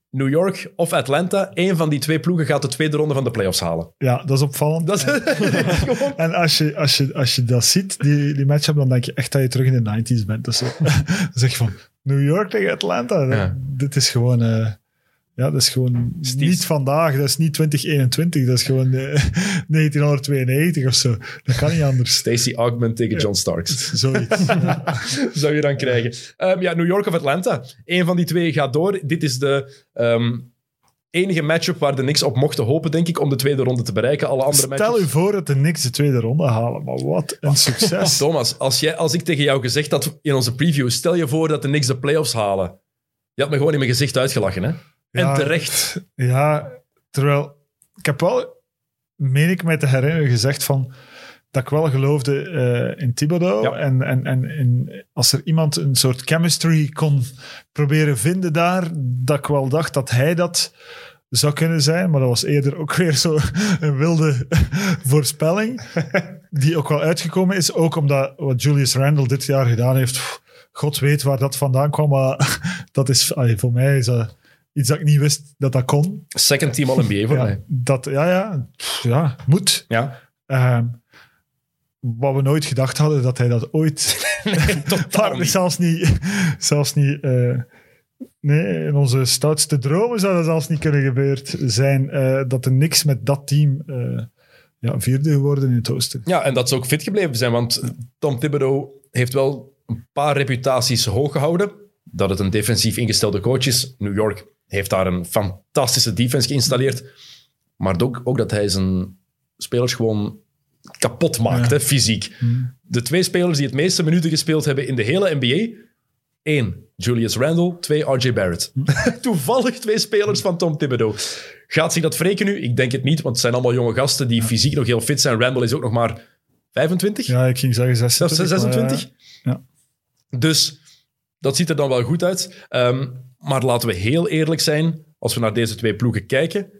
New York of Atlanta, één van die twee ploegen gaat de tweede ronde van de playoffs halen. Ja, dat is opvallend. Dat is, gewoon... En als je, als, je, als je dat ziet, die, die matchup, dan denk je echt dat je terug in de 90s bent. Dus, dan zeg je van New York tegen Atlanta. Ja. Dit is gewoon, eh, ja, dat is gewoon Steve- niet vandaag. Dat is niet 2021. Dat is gewoon eh, 1992 of zo. Dat kan niet anders. Stacey Augment tegen John Starks. Zoiets. Ja. zou je dan krijgen. Ehm, ja, New York of Atlanta. Eén van die twee gaat door. Dit is de ehm, enige matchup waar de Knicks op mochten hopen, denk ik, om de tweede ronde te bereiken. Alle andere Stel matchups... u voor dat de Knicks de tweede ronde halen. Maar wat een succes. Thomas, als, jij, als ik tegen jou gezegd had in onze preview, stel je voor dat de Knicks de playoffs halen. Je had me gewoon in mijn gezicht uitgelachen, hè? En terecht. Ja, terwijl ik heb wel, meen ik mij te herinneren, gezegd van dat ik wel geloofde eh, in Thibodeau. Ja. En, en, en in, als er iemand een soort chemistry kon proberen vinden daar, dat ik wel dacht dat hij dat zou kunnen zijn. Maar dat was eerder ook weer zo een wilde voorspelling, die ook wel uitgekomen is. Ook omdat wat Julius Randle dit jaar gedaan heeft, God weet waar dat vandaan kwam, maar dat is, allee, voor mij is dat iets dat ik niet wist dat dat kon. Second team All-NBA voor Ja, mij. dat, ja, ja, ja, moet. Ja. Ehm, wat we nooit gedacht hadden, dat hij dat ooit... Totaal niet. zelfs niet... Zelfs niet eh, nee, in onze stoutste dromen zou dat zelfs niet kunnen gebeurd zijn. eh, dat er niks met dat team eh, ja, vierde geworden in het oosten. Ja, en dat ze ook fit gebleven zijn, want Tom Thibodeau heeft wel een paar reputaties hoog gehouden. Dat het een defensief ingestelde coach is. New York heeft daar een fantastische defense geïnstalleerd. Maar ook, ook dat hij zijn spelers gewoon kapot maakt, Ja. hè, fysiek. De twee spelers die het meeste minuten gespeeld hebben in de hele NBA. Eén, Julius Randle. Twee, RJ Barrett. Toevallig twee spelers van Tom Thibodeau. Gaat zich dat wreken nu? Ik denk het niet, want het zijn allemaal jonge gasten die fysiek nog heel fit zijn. Randle is ook nog maar 25? Ja, ik ging zeggen Zelfs 26. maar, 26? ja. Dus dat ziet er dan wel goed uit. Ehm, maar laten we heel eerlijk zijn, als we naar deze twee ploegen kijken.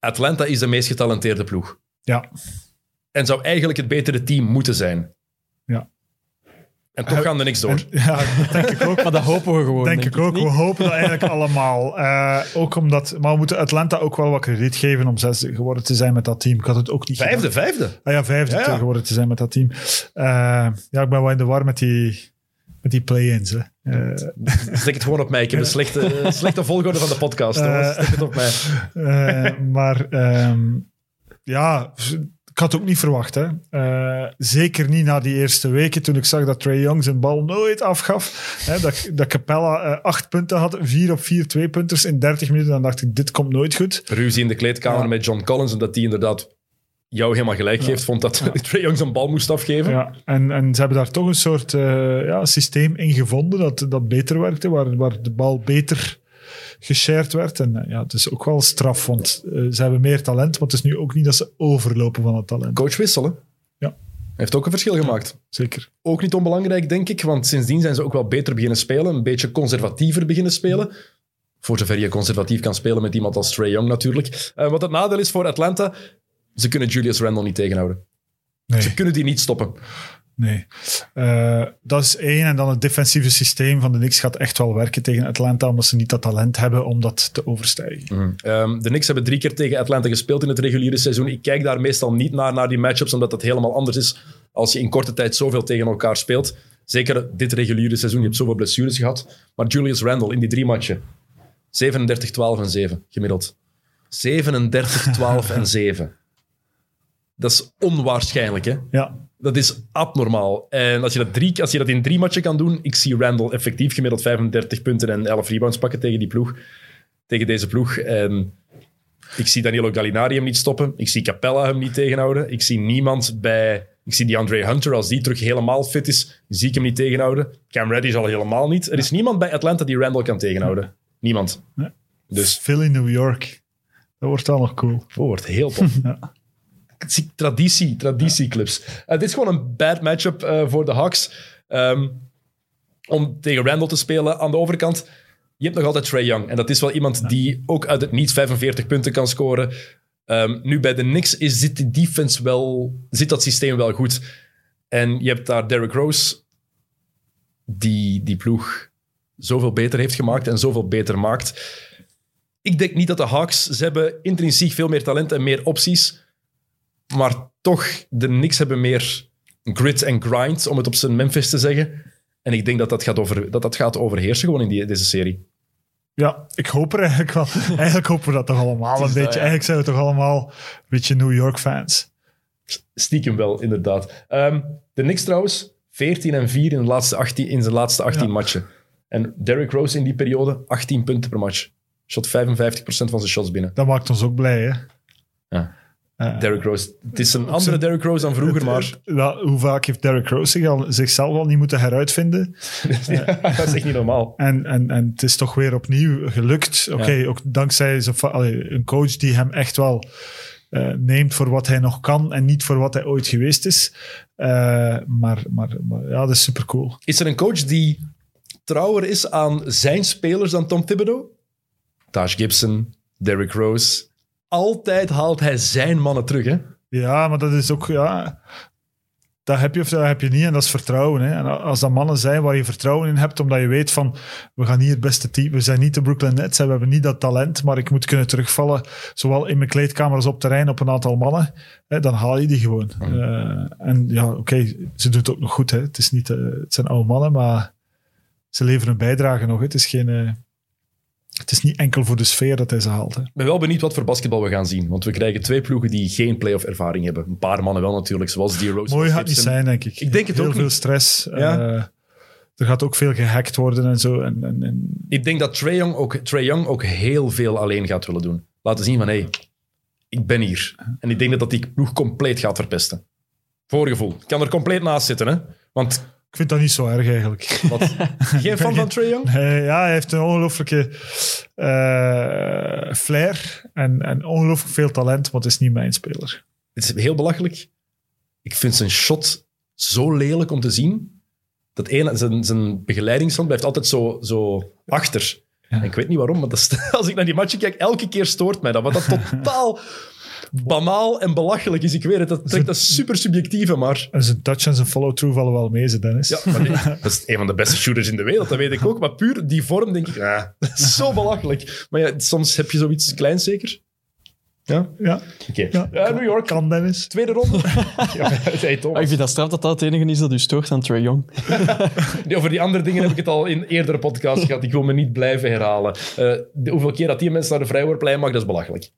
Atlanta is de meest getalenteerde ploeg. Ja, En zou eigenlijk het betere team moeten zijn. ja. En toch gaan de niks door. En- ja, dat denk ik ook. Maar dat hopen we gewoon. denk ik ook. We hopen dat eigenlijk allemaal. Eh, ook omdat, maar we moeten Atlanta ook wel wat krediet geven om zesde geworden te zijn met dat team. Ik had het ook niet Vijfde, vijfde. Ah ja, vijfde Ja, ja. geworden te zijn met dat team. Eh, ja, ik ben wel in de war met die, met die play-ins. hè. Eh, Stek het gewoon op mij. Ik heb een slechte, slechte volgorde van de podcast. Stek het op mij. Eh, maar ehm, ja, ik had het ook niet verwacht. Hè. Eh, zeker niet na die eerste weken toen ik zag dat Trey Young zijn bal nooit afgaf. Hè, dat, dat Capella eh, acht punten had, vier op vier twee-punters in 30 minuten. Dan dacht ik, dit komt nooit goed. Ruzie in de kleedkamer Ja. met John Collins, omdat die inderdaad jou helemaal gelijk geeft, vond dat Trae Young zijn bal moest afgeven. Ja, en, en ze hebben daar toch een soort eh, ja, systeem in gevonden dat, dat beter werkte, waar, waar de bal beter geshared werd. En eh, ja, het is ook wel straf, want eh, ze hebben meer talent, maar het is nu ook niet dat ze overlopen van het talent. Coach wisselen. Ja. Heeft ook een verschil gemaakt. Zeker. Ook niet onbelangrijk, denk ik, want sindsdien zijn ze ook wel beter beginnen spelen, een beetje conservatiever beginnen spelen. Voor zover je conservatief kan spelen met iemand als Trae Young natuurlijk. Wat het nadeel is voor Atlanta, ze kunnen Julius Randle niet tegenhouden. Nee. Ze kunnen die niet stoppen. Nee. Eh, dat is één. En dan het defensieve systeem van de Knicks gaat echt wel werken tegen Atlanta, omdat ze niet dat talent hebben om dat te overstijgen. Ehm, de Knicks hebben drie keer tegen Atlanta gespeeld in het reguliere seizoen. Ik kijk daar meestal niet naar, naar die matchups, omdat dat helemaal anders is als je in korte tijd zoveel tegen elkaar speelt. Zeker dit reguliere seizoen, je hebt zoveel blessures gehad. Maar Julius Randle in die drie matchen, 37, 12 en 7 gemiddeld. 37, 12 en 7. Dat is onwaarschijnlijk, hè? Ja, Dat is abnormaal. En als je, dat drie, als je dat in drie matchen kan doen, ik zie Randall effectief gemiddeld 35 punten en 11 rebounds pakken tegen die ploeg. Tegen deze ploeg. En ik zie Danilo Gallinari hem niet stoppen. Ik zie Capella hem niet tegenhouden. Ik zie niemand bij... Ik zie die Andre Hunter, als die terug helemaal fit is, zie ik hem niet tegenhouden. Cam Reddish al helemaal niet. Er is niemand bij Atlanta die Randall kan tegenhouden. Niemand. Nee. Dus Philly, New York. Dat wordt wel nog cool. Oh, wordt heel tof. Ja. Traditie, traditieclubs. Eh, dit is gewoon een bad matchup eh, voor de Hawks. Ehm, om tegen Randall te spelen aan de overkant. Je hebt nog altijd Trey Young. En dat is wel iemand die ook uit het niet 45 punten kan scoren. Ehm, nu bij de Knicks is, zit die defense wel, zit dat systeem wel goed. En je hebt daar Derrick Rose, die die ploeg zoveel beter heeft gemaakt en zoveel beter maakt. Ik denk niet dat de Hawks, ze hebben intrinsiek veel meer talent en meer opties. Maar toch, de Knicks hebben meer grit en grind, om het op zijn Memphis te zeggen. En ik denk dat dat gaat, over, dat dat gaat overheersen gewoon in die, deze serie. Ja, ik hoop er eigenlijk wel. Eigenlijk hopen we dat toch allemaal een beetje. dat, ja. Eigenlijk zijn we toch allemaal een beetje New York fans. Stiekem wel, inderdaad. Ehm, de Knicks trouwens, 14 en 4 in, de laatste 18, in zijn laatste 18 Ja. matchen. En Derrick Rose in die periode, 18 punten per match. Shot 55% van zijn shots binnen. Dat maakt ons ook blij, hè? Ja. Eh, Derrick Rose. Het is een andere Derrick Rose dan vroeger, maar hoe vaak heeft Derrick Rose zich al, zichzelf al niet moeten heruitvinden? dat is echt niet normaal. En, en, en het is toch weer opnieuw gelukt. Oké, ook dankzij een coach die hem echt wel eh, neemt voor wat hij nog kan en niet voor wat hij ooit geweest is. Eh, maar, maar, maar ja, dat is super cool. Is er een coach die trouwer is aan zijn spelers dan Tom Thibodeau? Taj Gibson, Derrick Rose. Altijd haalt hij zijn mannen terug, hè? Ja, maar dat is ook, ja, dat heb je of dat heb je niet en dat is vertrouwen. Hè. En als dat mannen zijn waar je vertrouwen in hebt, omdat je weet van, we gaan hier het beste team, we zijn niet de Brooklyn Nets, hè, we hebben niet dat talent, maar ik moet kunnen terugvallen, zowel in mijn kleedkamer als op terrein, op een aantal mannen, hè, dan haal je die gewoon. Eh, en ja, oké, ze doen het ook nog goed. Hè. Het, is niet, eh, het zijn oude mannen, maar ze leveren een bijdrage nog. Hè. Het is geen... eh, het is niet enkel voor de sfeer dat hij ze haalt. Hè. Ik ben wel benieuwd wat voor basketbal we gaan zien. Want we krijgen twee ploegen die geen playoff ervaring hebben. Een paar mannen wel natuurlijk, zoals die Rose. Mooi gaat het niet zijn, denk ik. Ik denk het Heel ook veel niet. stress. Ja. Eh, er gaat ook veel gehackt worden en zo. En, en, en Ik denk dat Trae Young, ook, Trae Young ook heel veel alleen gaat willen doen. Laten zien van, hé, hey, ik ben hier. En ik denk dat dat die ploeg compleet gaat verpesten. Voorgevoel. Ik kan er compleet naast zitten, hè. Want, ik vind dat niet zo erg eigenlijk. wat, geen fan van Trae Young? Ja, hij heeft een ongelooflijke eh, flair en, en ongelooflijk veel talent, maar het is niet mijn speler. Het is heel belachelijk. Ik vind zijn shot zo lelijk om te zien. Dat ene, zijn, zijn begeleidingshand blijft altijd zo, zo achter. Ja. Ik weet niet waarom, maar dat als ik naar die matchen kijk, elke keer stoort mij dat. Want dat totaal... banaal en belachelijk is. Ik weet het, dat, dat is super subjectieve, maar... En zijn touch en zijn follow-through vallen wel mee, ze Dennis. Ja, maar nee, dat is een van de beste shooters in de wereld, dat weet ik ook. Maar puur die vorm denk ik, ah, dat is zo belachelijk. Maar ja, soms heb je zoiets kleins zeker. Ja? Ja, Oké. ja. Eh, New York, Kan Dennis. tweede ronde. ja, hey, Ah, ik vind dat straf dat dat het enige is dat u stoort aan Trae Young. Nee, over die andere dingen heb ik het al in eerdere podcasts gehad. Ik wil me niet blijven herhalen. Eh, de- hoeveel keer dat die mensen naar de vrijworplijn mag, dat is belachelijk.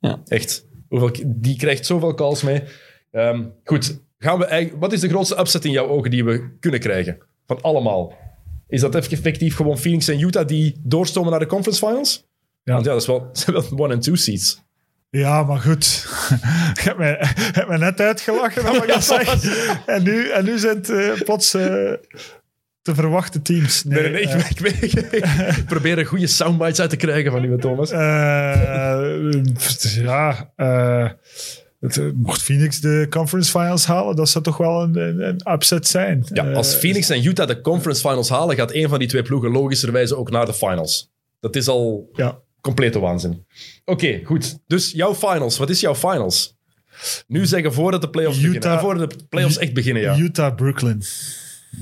Ja. Echt. Hoeveel, die krijgt zoveel calls mee. Ehm, goed, gaan we eigenlijk, wat is de grootste upset in jouw ogen die we kunnen krijgen? Van allemaal. Is dat effectief gewoon Phoenix en Utah die doorstomen naar de conference finals? Ja. Want ja, dat is wel, dat zijn wel one- en two seeds. Ja, maar goed. Je hebt mij, je hebt mij net uitgelachen, dat ik zeg. En nu, en nu zijn het eh, plots eh, te verwachte teams. Nee, nee, nee, eh, ik, ik, ik- ik probeer er goede soundbites uit te krijgen van u, Thomas. Eh, ja, eh, het, mocht Phoenix de conference finals halen, dat zou toch wel een, een, een upset zijn. Ja, als Phoenix en Utah de conference finals halen, gaat een van die twee ploegen logischerwijze ook naar de finals. Dat is al ja, complete waanzin. Oké, goed. Dus jouw finals. Wat is jouw finals? Nu zeggen voordat de playoffs Utah- beginnen. En voordat de playoffs echt beginnen, ja. Utah, Brooklyn.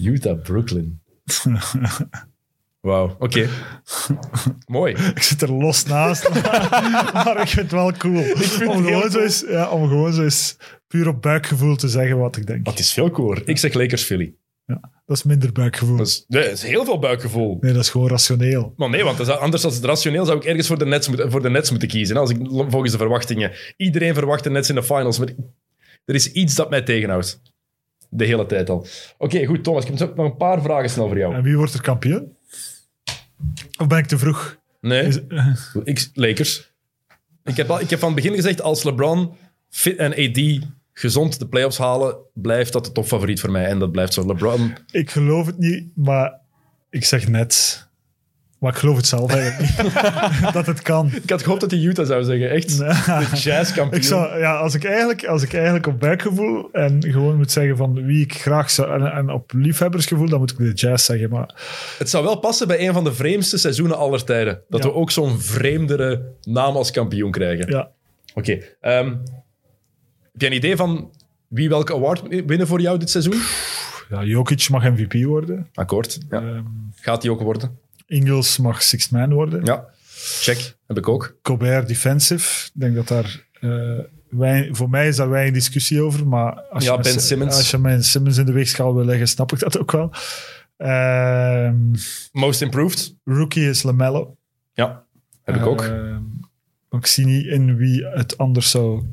Utah, Brooklyn. Wauw, oké. Mooi. Ik zit er los naast, maar ik vind het wel cool. om, gewoon zo cool. eens, ja, om gewoon zo eens puur op buikgevoel te zeggen wat ik denk. Dat is veel cooler. Ik zeg Lakers Philly. Dat is minder buikgevoel. Dat is, nee, dat is heel veel buikgevoel. Nee, dat is gewoon rationeel. Maar nee, want dat is- anders als het rationeel zou ik ergens voor de Nets, moeten- voor de Nets moeten kiezen. Als ik volgens de verwachtingen. Iedereen verwacht de Nets in de finals. Maar er is iets dat mij tegenhoudt. De hele tijd al. Oké, goed, Thomas. Ik heb nog een paar vragen snel voor jou. En wie wordt er kampioen? Of ben ik te vroeg? Nee, Is- ik, Lakers. Ik heb, al, ik heb van het begin gezegd, als LeBron fit en AD gezond de playoffs halen, blijft dat de topfavoriet voor mij. En dat blijft zo. LeBron, Ik geloof het niet, maar ik zeg net. Maar ik geloof het zelf eigenlijk niet. dat het kan. ik had gehoopt dat hij Utah zou zeggen. Echt, de jazz kampioen. Ik zou, ja, als, ik eigenlijk, als ik eigenlijk op buikgevoel en gewoon moet zeggen van wie ik graag zou... En, en op liefhebbersgevoel, dan moet ik de Jazz zeggen. Maar Het zou wel passen bij een van de vreemdste seizoenen aller tijden. Dat Ja. we ook zo'n vreemdere naam als kampioen krijgen. ja, Oké. ehm, heb jij een idee van wie welke award winnen voor jou dit seizoen? ja, Jokic mag MVP worden. Akkoord. Ja. Ehm, Gaat die ook worden? Ingles mag sixth man worden. Ja. Check. Heb ik ook. Colbert defensive. Ik denk dat daar... eh, weinig- voor mij is daar weinig discussie over, maar als, Ja, je, Ben Simmons. als je mijn Simmons in de weegschaal wil leggen, snap ik dat ook wel. Ehm, Most improved? rookie is LaMelo. Ja. Heb ik ook. Ehm, maar ik zie niet in wie het anders zou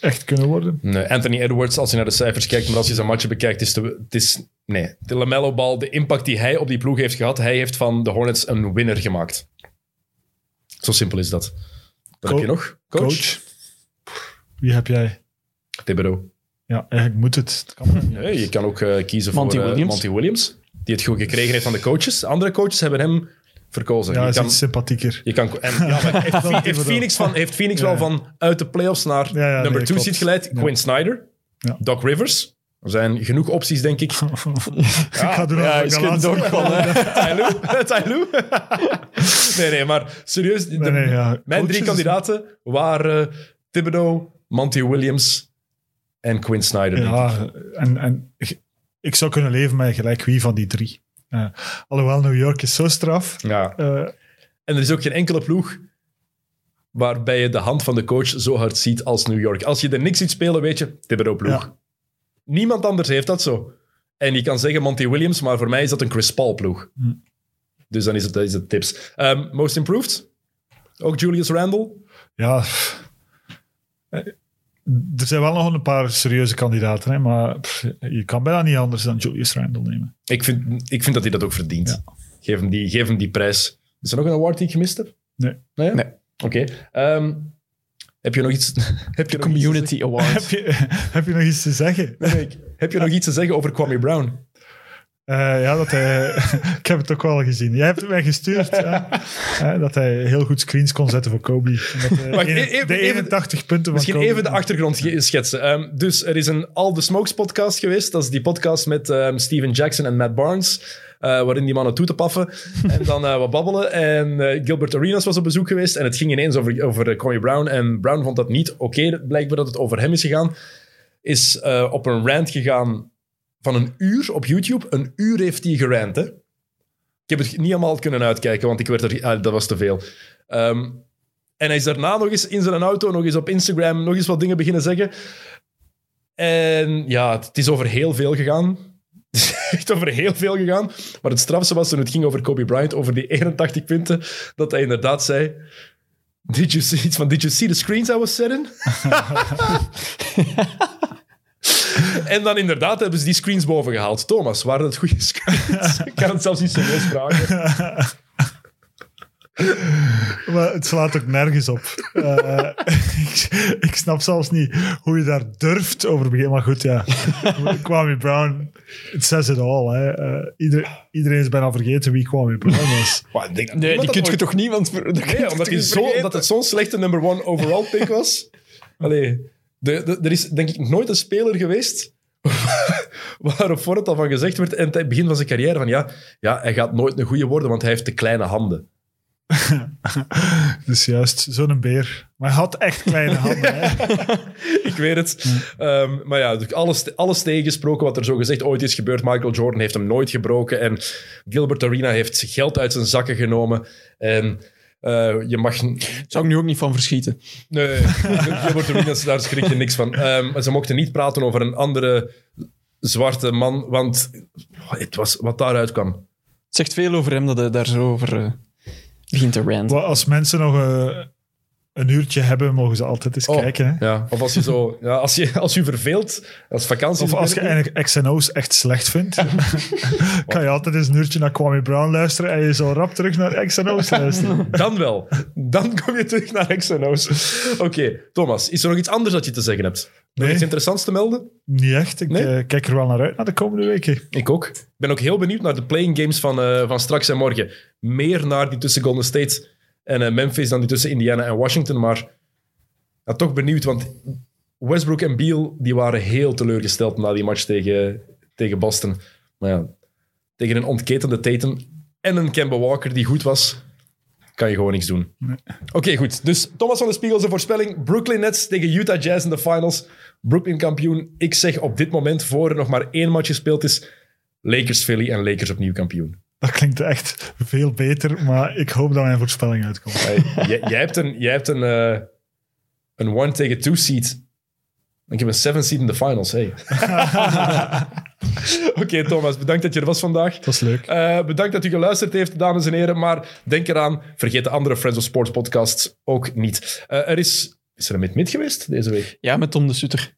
echt kunnen worden. Nee, Anthony Edwards, als je naar de cijfers kijkt, maar als je zijn matchen bekijkt, is de, het is... Nee, de LaMelo-bal, de impact die hij op die ploeg heeft gehad, hij heeft van de Hornets een winner gemaakt. Zo simpel is dat. Wat Co- heb je nog? Coach. Wie heb jij? Thibodeau. Ja, eigenlijk moet het. Het kan maar niet. Nee, je kan ook eh, kiezen Monty voor eh, Williams. Monty Williams, die het goed gekregen heeft van de coaches. Andere coaches hebben hem verkozen. Ja, je is kan, iets sympathieker. je kan, en, ja, maar heeft. Phoenix, van, heeft Phoenix Ja. wel van uit de playoffs naar Ja, ja, number nee, 2 klopt. seed geleid? Ja. Quinn Snyder, Ja. Doc Rivers. Er zijn genoeg opties, denk ik. ik ga doen Ja, is dog van, hè. Tyloo? Tyloo? nee, nee, maar serieus. de- Nee, nee, ja. Mijn drie is- kandidaten waren Thibodeau, Monty Williams en Quinn Snyder. denk ik. Ja, en, en ik- ik zou kunnen leven met gelijk wie van die drie. Eh, alhoewel New York is zo straf. ja. Eh, En er is ook geen enkele ploeg waarbij je de hand van de coach zo hard ziet als New York. Als je er niks ziet spelen, weet je, Thibodeau ploeg. Ja. Niemand anders heeft dat zo. En je kan zeggen Monty Williams, maar voor mij is dat een Chris Paul ploeg. Hm. Dus dan is het, dat is het tips. Ehm, most improved? Ook Julius Randle? ja. Er zijn wel nog een paar serieuze kandidaten, hè, maar pff, je kan bijna niet anders dan Julius Randle nemen. Ik vind, ik vind dat hij dat ook verdient. Ja. Geef, hem die, geef hem die prijs. Is er nog een award die ik gemist heb? Nee. Nee? Nee. Oké. Ehm, heb je nog iets... heb je nog iets te Community Heb Award. je, heb je nog iets te zeggen? zeggen? Nee, ik- heb je nog iets te zeggen over Kwame Brown? Eh, ja, dat hij, ik heb het ook wel gezien. Jij hebt het mij gestuurd. ja. Eh, dat hij heel goed screens kon zetten voor Kobe. Dat, eh, even- de even- 81 punten van Misschien Kobe. even de achtergrond schetsen. Ehm, dus er is een All the Smokes podcast geweest. Dat is die podcast met ehm, Steven Jackson en Matt Barnes. waarin die mannen toe te paffen en dan wat babbelen. En Gilbert Arenas was op bezoek geweest en het ging ineens over, over Connie Brown. En Brown vond dat niet oké, blijkbaar dat het over hem is gegaan. Is op een rant gegaan van een uur op YouTube. Een uur heeft hij gerant, hè. Ik heb het niet allemaal kunnen uitkijken, want ik werd er, ah, dat was te veel. Ehm, en hij is daarna nog eens in zijn auto, nog eens op Instagram, nog eens wat dingen beginnen zeggen. En ja, het is over heel veel gegaan. Het is echt over heel veel gegaan. Maar het strafste was toen het ging over Kobe Bryant, over die 81 punten, dat hij inderdaad zei... Did you see, iets van, did you see the screens I was setting? en dan inderdaad hebben ze die screens boven gehaald. Thomas, waren dat goede screens? Ik kan het zelfs niet serieus vragen. Maar het slaat ook nergens op. Eh, ik, ik snap zelfs niet hoe je daar durft over te beginnen. Maar goed, ja. Kwame Brown, it says it all. Hè. Eh, ieder- iedereen is bijna vergeten wie Kwame Brown was. Maar denk Nee, die kun je ooit- toch niet, want... Nee, omdat, zo, vergeten? omdat het zo'n slechte number one overall pick was. Allee, de, de- er is denk ik nooit een speler geweest waar op voorhand al van gezegd werd in het begin van zijn carrière van ja, ja, hij gaat nooit een goede worden, want hij heeft te kleine handen. Dus juist, zo'n beer. Maar hij had echt kleine handen. Hè. Ik weet het. Ehm, maar ja, dus alles, alles tegengesproken wat er zo gezegd ooit is gebeurd. Michael Jordan heeft hem nooit gebroken en Gilbert Arena heeft geld uit zijn zakken genomen. En eh, je mag Zou ik nu ook niet van verschieten. Nee, Gilbert Arenas, daar schrik je niks van. Ehm, maar ze mochten niet praten over een andere zwarte man, want het was wat daaruit kwam. Het zegt veel over hem dat hij daar zo over eh, begint te ranten. Als mensen nog eh, een uurtje hebben, mogen ze altijd eens Oh, kijken. Hè. Ja, of als je zo, ja, als je, als je verveelt, als vakantie. Of als je eigenlijk XNO's echt slecht vindt, kan je altijd eens een uurtje naar Kwame Brown luisteren en je zo rap terug naar XNO's luisteren. Dan wel. Dan kom je terug naar XNO's. Oké, Thomas, is er nog iets anders dat je te zeggen hebt? Nog Nee. iets interessants te melden? Niet echt. Ik Nee? eh, kijk er wel naar uit naar de komende weken. Ik ook. Ik ben ook heel benieuwd naar de playing games van, eh, van straks en morgen. Meer naar die tussen Golden State en eh, Memphis dan die tussen Indiana en Washington. Maar ja, toch benieuwd, want Westbrook en Beal die waren heel teleurgesteld na die match tegen, tegen Boston. Maar ja, tegen een ontketende Tatum en een Kemba Walker die goed was, kan je gewoon niks doen. Oké, goed. Dus Thomas van de Spiegel zijn voorspelling. Brooklyn Nets tegen Utah Jazz in de finals. Brooklyn kampioen. Ik zeg op dit moment, voor er nog maar één match gespeeld is, Lakers Philly en Lakers opnieuw kampioen. Dat klinkt echt veel beter, maar ik hoop dat mijn voorspelling uitkomt. Hey, jij, jij hebt een, jij hebt een, eh, een one tegen two seed. Ik heb een seven seed in de finals. Hey. Oké, Thomas, bedankt dat je er was vandaag. Dat is leuk. Eh, bedankt dat u geluisterd heeft, dames en heren. Maar denk eraan, vergeet de andere Friends of Sports podcasts ook niet. Eh, er is... Is er een Mid-Mid geweest deze week? Ja, met Tom de Sutter.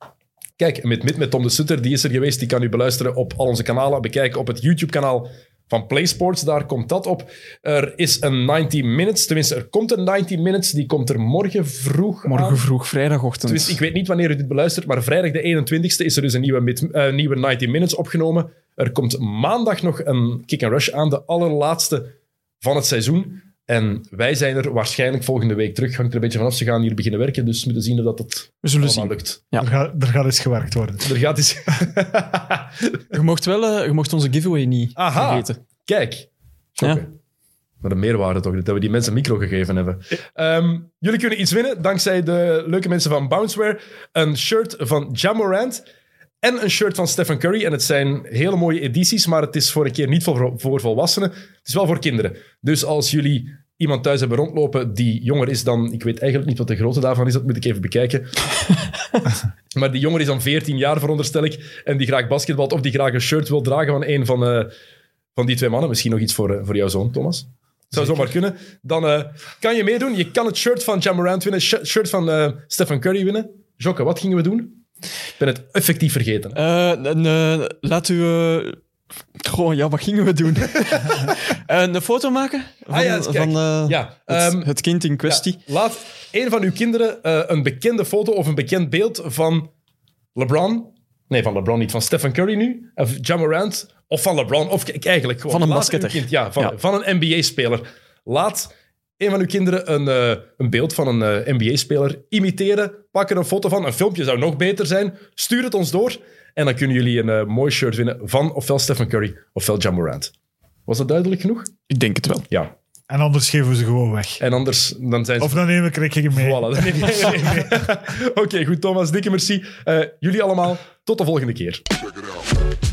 Kijk, met, met, met Tom de Sutter, die is er geweest. Die kan u beluisteren op al onze kanalen. Bekijken op het YouTube-kanaal van PlaySports. Daar komt dat op. Er is een 90 Minutes. Tenminste, er komt een 90 Minutes. Die komt er morgen vroeg Morgen aan. vroeg, vrijdagochtend. Tenminste, ik weet niet wanneer u dit beluistert, maar vrijdag de 21ste is er dus een nieuwe, mid- eh, nieuwe 90 Minutes opgenomen. Er komt maandag nog een Kick and Rush aan, de allerlaatste van het seizoen. En wij zijn er waarschijnlijk volgende week terug. Hangt er een beetje vanaf. Ze gaan hier beginnen werken, dus we moeten zien of dat het We zullen allemaal zien. lukt. Ja. Er, gaat, er gaat eens gewerkt worden. Er gaat eens... Je mocht wel eh, je mocht onze giveaway niet Aha. vergeten. Kijk. Ja. Maar de meerwaarde toch, dat we die mensen een micro gegeven hebben. Ehm, jullie kunnen iets winnen dankzij de leuke mensen van Bounceware. Een shirt van Jamorant en een shirt van Stephen Curry. En het zijn hele mooie edities, maar het is voor een keer niet voor, voor volwassenen. Het is wel voor kinderen. Dus als jullie iemand thuis hebben rondlopen die jonger is dan... Ik weet eigenlijk niet wat de grootte daarvan is, dat moet ik even bekijken. maar die jonger is dan 14 jaar, veronderstel ik, en die graag basketbalt of die graag een shirt wil dragen van een van... eh, van die twee mannen. Misschien nog iets voor, eh, voor jouw zoon, Thomas. Zou zomaar kunnen. Dan eh, kan je meedoen. Je kan het shirt van Jamorant winnen, sh- shirt van Stephen Curry winnen. Jokke, wat gingen we doen? Ik ben het effectief vergeten. Eh, laat u... eh, Goh, ja, wat gingen we doen? Eh, een foto maken van, Ah ja, van ja, het, ehm, het kind in kwestie. ja, laat een van uw kinderen een bekende foto of een bekend beeld van LeBron. Nee, van LeBron niet. Van Stephen Curry nu. Of. Of van LeBron. Of eigenlijk gewoon. Van een basketter. kind- ja, van, van een NBA-speler. Laat een van uw kinderen een, eh, een beeld van een eh, NBA-speler imiteren. Pak er een foto van. Een filmpje zou nog beter zijn. Stuur het ons door. En dan kunnen jullie een eh, mooi shirt winnen van ofwel Stephen Curry ofwel Jamorant. Was dat duidelijk genoeg? Ik denk het wel. Ja. En anders geven we ze gewoon weg. En anders dan zijn ze... Of dan nemen we Krikke mee. Voilà, dan neem mee. Oké, goed Thomas, dikke merci. Eh, jullie allemaal, tot de volgende keer. Check it out.